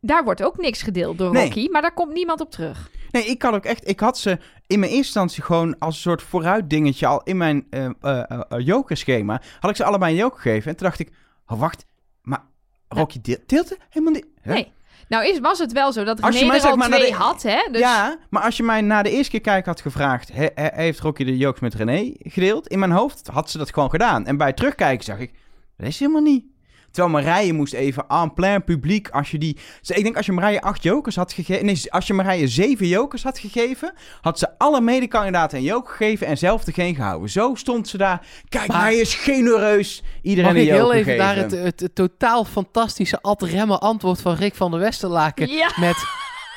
daar wordt ook niks gedeeld door Nee. Rocky, maar daar komt niemand op terug. Nee, ik had ook echt... Ik had ze in mijn eerste instantie gewoon als een soort vooruitdingetje al in mijn eh, jokerschema. Had ik ze allebei een joker gegeven. En toen dacht ik, oh wacht, maar Rocky deelt, helemaal niet... Hè? Nee. Nou is, was het wel zo dat René er al twee de- had, hè? Dus... Ja, maar als je mij na de eerste keer kijk had gevraagd... he- he- heeft Rocky de jokes met René gedeeld? In mijn hoofd had ze dat gewoon gedaan. En bij terugkijken zag ik, dat is helemaal niet. Terwijl Marije moest even en plein publiek, als je die... Ze- Ik denk als je Marije acht jokers had gegeven... Nee, als je Marije zeven jokers had gegeven... had ze alle medekandidaten een joker gegeven en zelf er geen gehouden. Zo stond ze daar. Kijk, Maar- hij is genereus. Iedereen Mag een ik joker heel even daar het, het, het totaal fantastische ad remme antwoord van Rick van der Westerlaken Ja. met...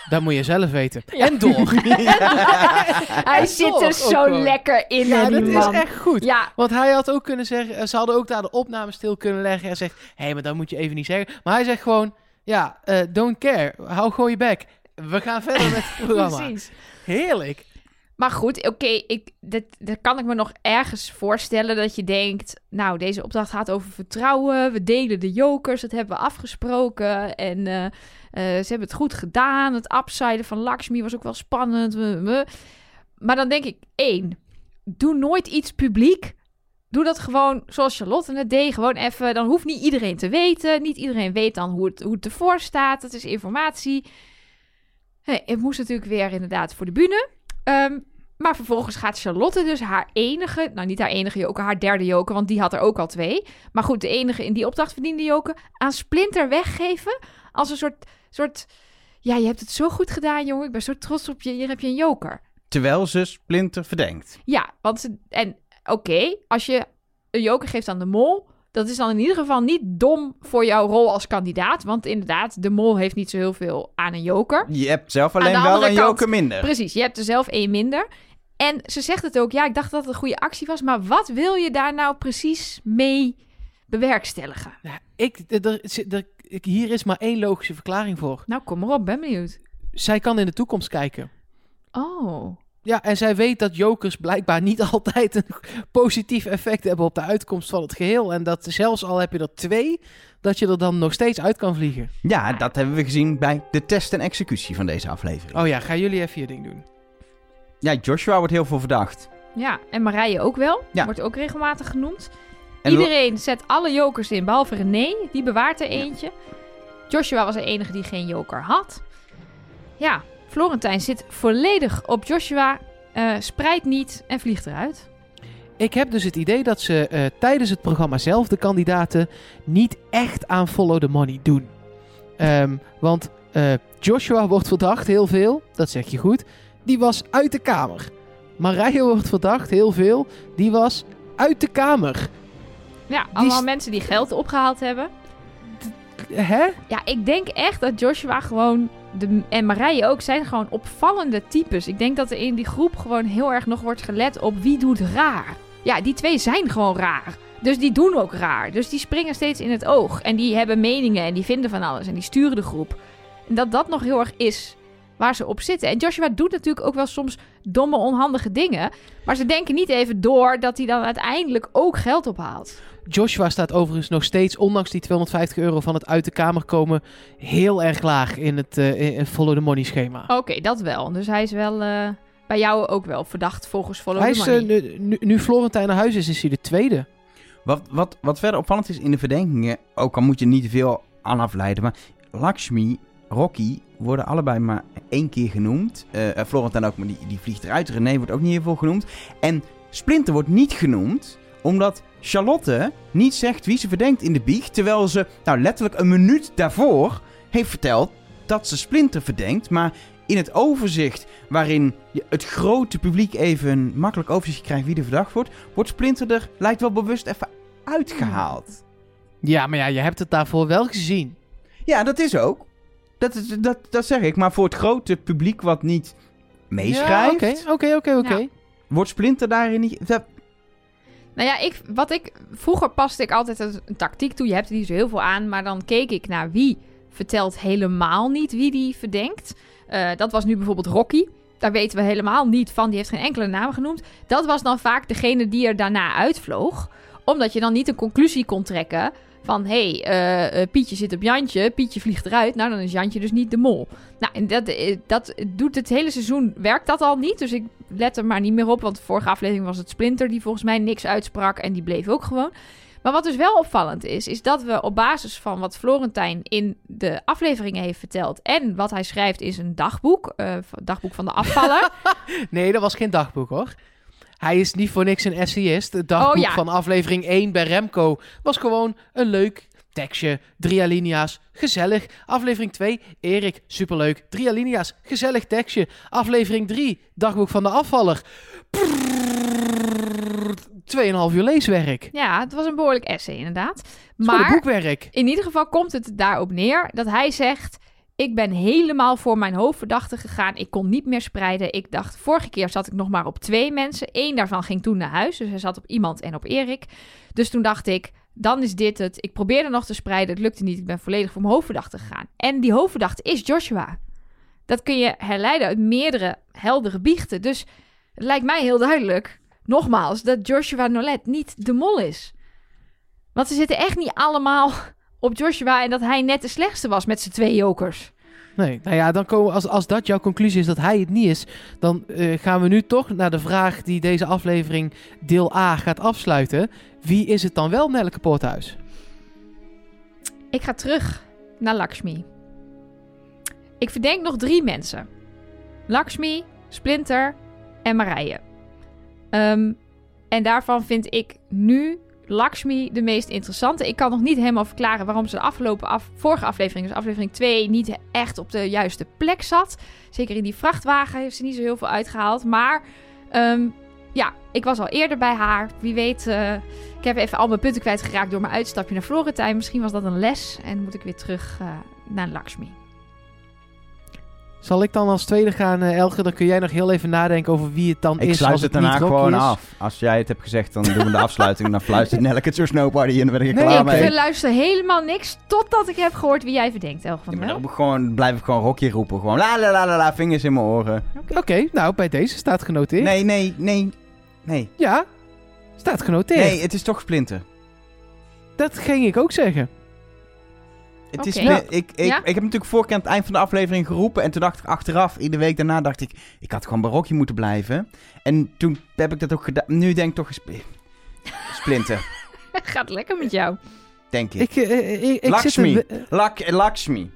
Dat moet je zelf weten. Ja. En door. Hij En zit er zo gewoon. lekker in, Ja, dat is echt goed. Ja, Want hij had ook kunnen zeggen, eh, ze hadden ook daar de opname stil kunnen leggen en zegt, hé, hey, maar dat moet je even niet zeggen. Maar hij zegt gewoon, ja, eh, don't care, hou gewoon je bek. We gaan verder met het programma. precies. Heerlijk. Maar goed, oké, ik dat, dat kan ik me nog ergens voorstellen dat je denkt... Nou, deze opdracht gaat over vertrouwen. We delen de jokers, dat hebben we afgesproken. En eh, ze hebben het goed gedaan. Het upside van Lakshmi was ook wel spannend. Maar dan denk ik, één, doe nooit iets publiek. Doe dat gewoon zoals Charlotte het deed. Gewoon even, dan hoeft niet iedereen te weten. Niet iedereen weet dan hoe het, hoe het ervoor staat. Dat is informatie. Hey, het moest natuurlijk weer inderdaad voor de bühne. Ehm, maar vervolgens gaat Charlotte dus haar enige, nou niet haar enige joker, haar derde joker, want die had er ook al twee. Maar goed, de enige in die opdracht verdiende joker aan Splinter weggeven. Als een soort, soort, ja, je hebt het zo goed gedaan, jongen. Ik ben zo trots op je. Hier heb je een joker. Terwijl ze Splinter verdenkt. Ja, want ze, en oké, als je een joker geeft aan de mol, dat is dan in ieder geval niet dom voor jouw rol als kandidaat. Want inderdaad, de mol heeft niet zo heel veel aan een joker. Je hebt zelf alleen wel een kant- joker minder. Precies, je hebt er zelf één minder. En ze zegt het ook, ja, ik dacht dat het een goede actie was, maar wat wil je daar nou precies mee bewerkstelligen? Nou, ik, er, er, er- ik- hier is maar één logische verklaring voor. Nou, kom maar op, ben benieuwd. Zij kan in de toekomst kijken. Oh, Ja, en zij weet dat jokers blijkbaar niet altijd een positief effect hebben op de uitkomst van het geheel. En dat zelfs al heb je er twee, dat je er dan nog steeds uit kan vliegen. Ja, dat hebben we gezien bij de test en executie van deze aflevering. Oh ja, gaan jullie even je ding doen. Ja, Joshua wordt heel veel verdacht. ja, en Marije ook wel. Ja. Wordt ook regelmatig genoemd. En Iedereen zet alle jokers in, behalve René. Die bewaart er eentje. Joshua was de enige die geen joker had. Ja, Florentijn zit volledig op Joshua, eh, spreidt niet en vliegt eruit. Ik heb dus het idee dat ze eh, tijdens het programma zelf de kandidaten niet echt aan follow the money doen. Ehm, want eh, Joshua wordt verdacht heel veel, dat zeg je goed. Die was uit de kamer. Marije wordt verdacht heel veel. Die was uit de kamer. Ja, allemaal mensen die geld opgehaald hebben. Hè? Ja, ik denk echt dat Joshua gewoon, de, en Marije ook, zijn gewoon opvallende types. Ik denk dat er in die groep gewoon heel erg nog wordt gelet op wie doet raar. Ja, die twee zijn gewoon raar. Dus die doen ook raar. Dus die springen steeds in het oog. En die hebben meningen en die vinden van alles. En die sturen de groep. En dat dat nog heel erg is waar ze op zitten. En Joshua doet natuurlijk ook wel soms domme, onhandige dingen. Maar ze denken niet even door dat hij dan uiteindelijk ook geld ophaalt. Joshua staat overigens nog steeds, ondanks die 250 euro van het uit de kamer komen, heel erg laag in het eh, in follow the money schema. Oké, dat wel. Dus hij is wel eh, bij jou ook wel verdacht volgens Follow Hij the Money. eh, nu, nu, nu Florentijn naar huis is, is hij de tweede. Wat, wat, wat verder opvallend is in de verdenkingen, ook al moet je niet te veel aan afleiden, maar Lakshmi, Rocky worden allebei maar één keer genoemd. Florentijn ook, maar die, die vliegt eruit. René wordt ook niet heel veel genoemd. En Splinter wordt niet genoemd, omdat Charlotte niet zegt wie ze verdenkt in de biecht, terwijl ze nou letterlijk een minuut daarvoor heeft verteld dat ze Splinter verdenkt, maar in het overzicht waarin je het grote publiek even een makkelijk overzicht krijgt wie er verdacht wordt, wordt Splinter er, lijkt wel bewust, even uitgehaald. Ja, maar ja, je hebt het daarvoor wel gezien. Ja, dat is ook. Dat, is- dat, dat zeg ik. Maar voor het grote publiek wat niet meeschrijft, Ja, Oké, oké, oké, oké. Wordt Splinter daarin niet... dat- Nou ja, ik, wat ik, vroeger paste ik altijd een, tactiek toe. Je hebt er niet zo heel veel aan, maar dan keek ik naar wie vertelt helemaal niet wie die verdenkt. Eh, dat was nu bijvoorbeeld Rocky. Daar weten we helemaal niet van. Die heeft geen enkele naam genoemd. Dat was dan vaak degene die er daarna uitvloog. Omdat je dan niet een conclusie kon trekken van... hé, hey, eh, eh, Pietje zit op Jantje, Pietje vliegt eruit. Nou, dan is Jantje dus niet de mol. Nou, en dat, dat doet het hele seizoen, werkt dat al niet. Dus ik let er maar niet meer op, want de vorige aflevering was het Splinter... die volgens mij niks uitsprak en die bleef ook gewoon. Maar wat dus wel opvallend is, is dat we op basis van wat Florentijn in de afleveringen heeft verteld... en wat hij schrijft is een dagboek, eh, dagboek van de afvaller... Nee, dat was geen dagboek hoor. Hij is niet voor niks een essayist. Het dagboek Oh, ja. van aflevering 1 bij Remco was gewoon een leuk tekstje. Drie alinea's, gezellig. Aflevering 2, Erik, superleuk. Drie alinea's, gezellig tekstje. Aflevering 3, dagboek van de afvaller. Prrrr, Tweeënhalf uur leeswerk. ja, het was een behoorlijk essay inderdaad. Maar boekwerk. in ieder geval komt het daarop neer dat hij zegt... Ik ben helemaal voor mijn hoofdverdachte gegaan. Ik kon niet meer spreiden. Ik dacht, vorige keer zat ik nog maar op twee mensen. Eén daarvan ging toen naar huis. Dus hij zat op iemand en op Erik. Dus toen dacht ik, dan is dit het. Ik probeerde nog te spreiden. Het lukte niet. Ik ben volledig voor mijn hoofdverdachte gegaan. En die hoofdverdachte is Joshua. Dat kun je herleiden uit meerdere heldere biechten. Dus het lijkt mij heel duidelijk, nogmaals, dat Joshua Nolet niet de mol is. Want ze zitten echt niet allemaal op Joshua en dat hij net de slechtste was met zijn twee jokers. Nee, nou ja, dan komen, als, als dat jouw conclusie is dat hij het niet is, dan eh, gaan we nu toch naar de vraag die deze aflevering deel A gaat afsluiten. Wie is het dan wel, Nelleke Poorthuis? Ik ga terug naar Lakshmi. Ik verdenk nog drie mensen. Lakshmi, Splinter en Marije. Ehm, en daarvan vind ik nu Lakshmi de meest interessante. Ik kan nog niet helemaal verklaren waarom ze de afgelopen af, vorige aflevering, dus aflevering 2, niet echt op de juiste plek zat. Zeker in die vrachtwagen heeft ze niet zo heel veel uitgehaald. Maar ehm, ja, ik was al eerder bij haar. Wie weet, eh, ik heb even al mijn punten kwijtgeraakt door mijn uitstapje naar Florentijn. Misschien was dat een les en moet ik weer terug eh, naar Lakshmi. Zal ik dan als tweede gaan, eh, Elge? Dan kun jij nog heel even nadenken over wie het dan Ik is. sluit als het het daarna niet Rocky gewoon is. af. Als jij het hebt gezegd, dan doen we de afsluiting. Dan fluistert Nelke het zo nobody en dan ben ik er Nee, klaar oké. mee. Ik luister helemaal niks totdat ik heb gehoord wie jij verdenkt, Elge van Ja, dan gewoon, blijf ik gewoon Rocky roepen. Gewoon la la la la la, vingers in mijn oren. Oké, nou, bij deze staat genoteerd. Nee, nee, nee, nee. Ja, staat genoteerd. Nee, het is toch Splinter. Dat ging ik ook zeggen. Het is ik, ik, Ja? ik heb natuurlijk vorige keer aan het eind van de aflevering geroepen. En toen dacht ik achteraf, iedere week daarna dacht ik... Ik had gewoon bij Rocky moeten blijven. En toen heb ik dat ook gedaan. Nu denk ik toch... Sp- Splinter, Gaat lekker met jou. denk ik. Ik, eh, eh, ik, ik zit Lakshmi. Lak, Lakshmi.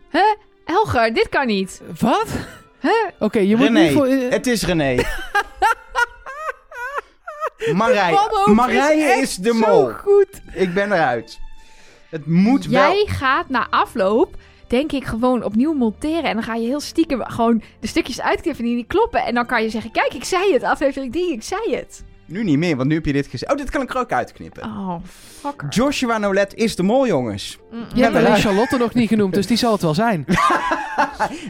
Helger, dit kan niet. Wat? Huh? Oké, je moet René. niet voor... eh, Het is René. Marije, Wanhoop Marije is de zo mol. goed. Ik ben eruit. Het moet wel... Jij gaat na afloop, denk ik, gewoon opnieuw monteren. En dan ga je heel stiekem gewoon de stukjes uitknippen die niet kloppen. En dan kan je zeggen, kijk, ik zei het. Aflevering 3, ik zei het. Nu niet meer, want nu heb je dit gezegd. Oh, dit kan ik er ook uitknippen. Oh, fucker. Joshua Nolet is de mol, jongens. Mm, Je hebt alleen Charlotte nog niet genoemd, dus die zal het wel zijn.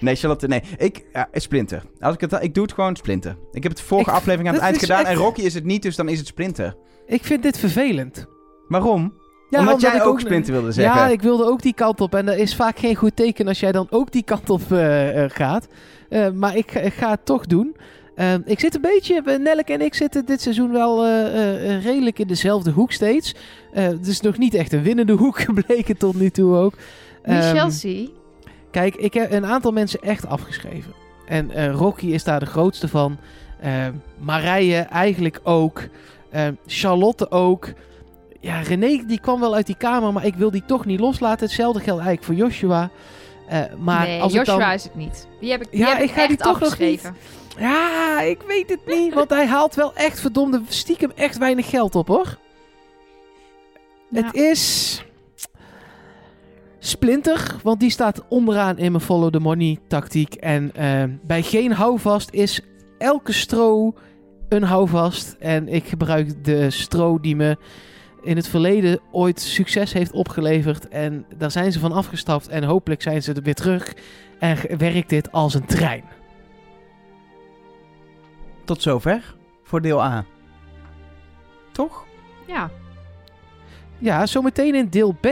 Nee, Charlotte, nee. Ik, ja, Splinter. Als ik, het, ik doe het gewoon Splinter. Ik heb het vorige Ik- aflevering aan het eind gedaan. echt- En Rocky is het niet, dus dan is het Splinter. Ik vind dit vervelend. Waarom? Ja, omdat, omdat jij ik ook Splinter wilde zeggen. Ja, ik wilde ook die kant op. En dat is vaak geen goed teken als jij dan ook die kant op eh, eh, gaat. Eh, maar ik, ik ga het toch doen. Eh, ik zit een beetje, Nelleke en ik zitten dit seizoen wel eh, eh, eh, redelijk in dezelfde hoek steeds. Eh, het is nog niet echt een winnende hoek gebleken tot nu toe ook. Ehm, Chelsea. Kijk, ik heb een aantal mensen echt afgeschreven. En eh, Rocky is daar de grootste van. Eh, Marije eigenlijk ook. Charlotte ook. Ja, René die kwam wel uit die kamer, maar ik wil die toch niet loslaten. Hetzelfde geldt eigenlijk voor Joshua. Eh, maar nee, als Joshua dan... is het niet. Die heb ik, die Ja, heb ik ik ga die toch nog afgeschreven. Ja, ik weet het niet. Want hij haalt wel echt verdomde stiekem echt weinig geld op, hoor. Ja. Het is... Splinter, want die staat onderaan in mijn follow the money tactiek. En eh, bij geen houvast is elke stro een houvast. En ik gebruik de stro die me in het verleden ooit succes heeft opgeleverd. En daar zijn ze van afgestapt en hopelijk zijn ze er weer terug. En werkt dit als een trein. Tot zover voor deel A. Toch? Ja. Ja, zometeen in deel B,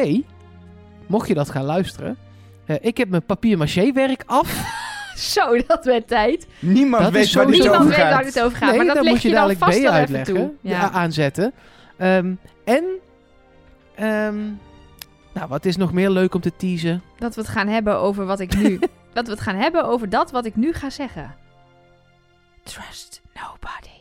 mocht je dat gaan luisteren. eh, ik heb mijn papier-maché werk af. Zo, dat werd tijd. Niemand Dat weet waar dit Niemand over weet waar gaat. het over gaat. nee, maar dat dan leg moet je je dan dadelijk vast B uitleggen. toe. Ja. aanzetten. Ehm, en, ehm, nou, wat is nog meer leuk om te teasen? Dat we het gaan hebben over wat ik nu... dat we het gaan hebben over dat wat ik nu ga zeggen. Trust nobody.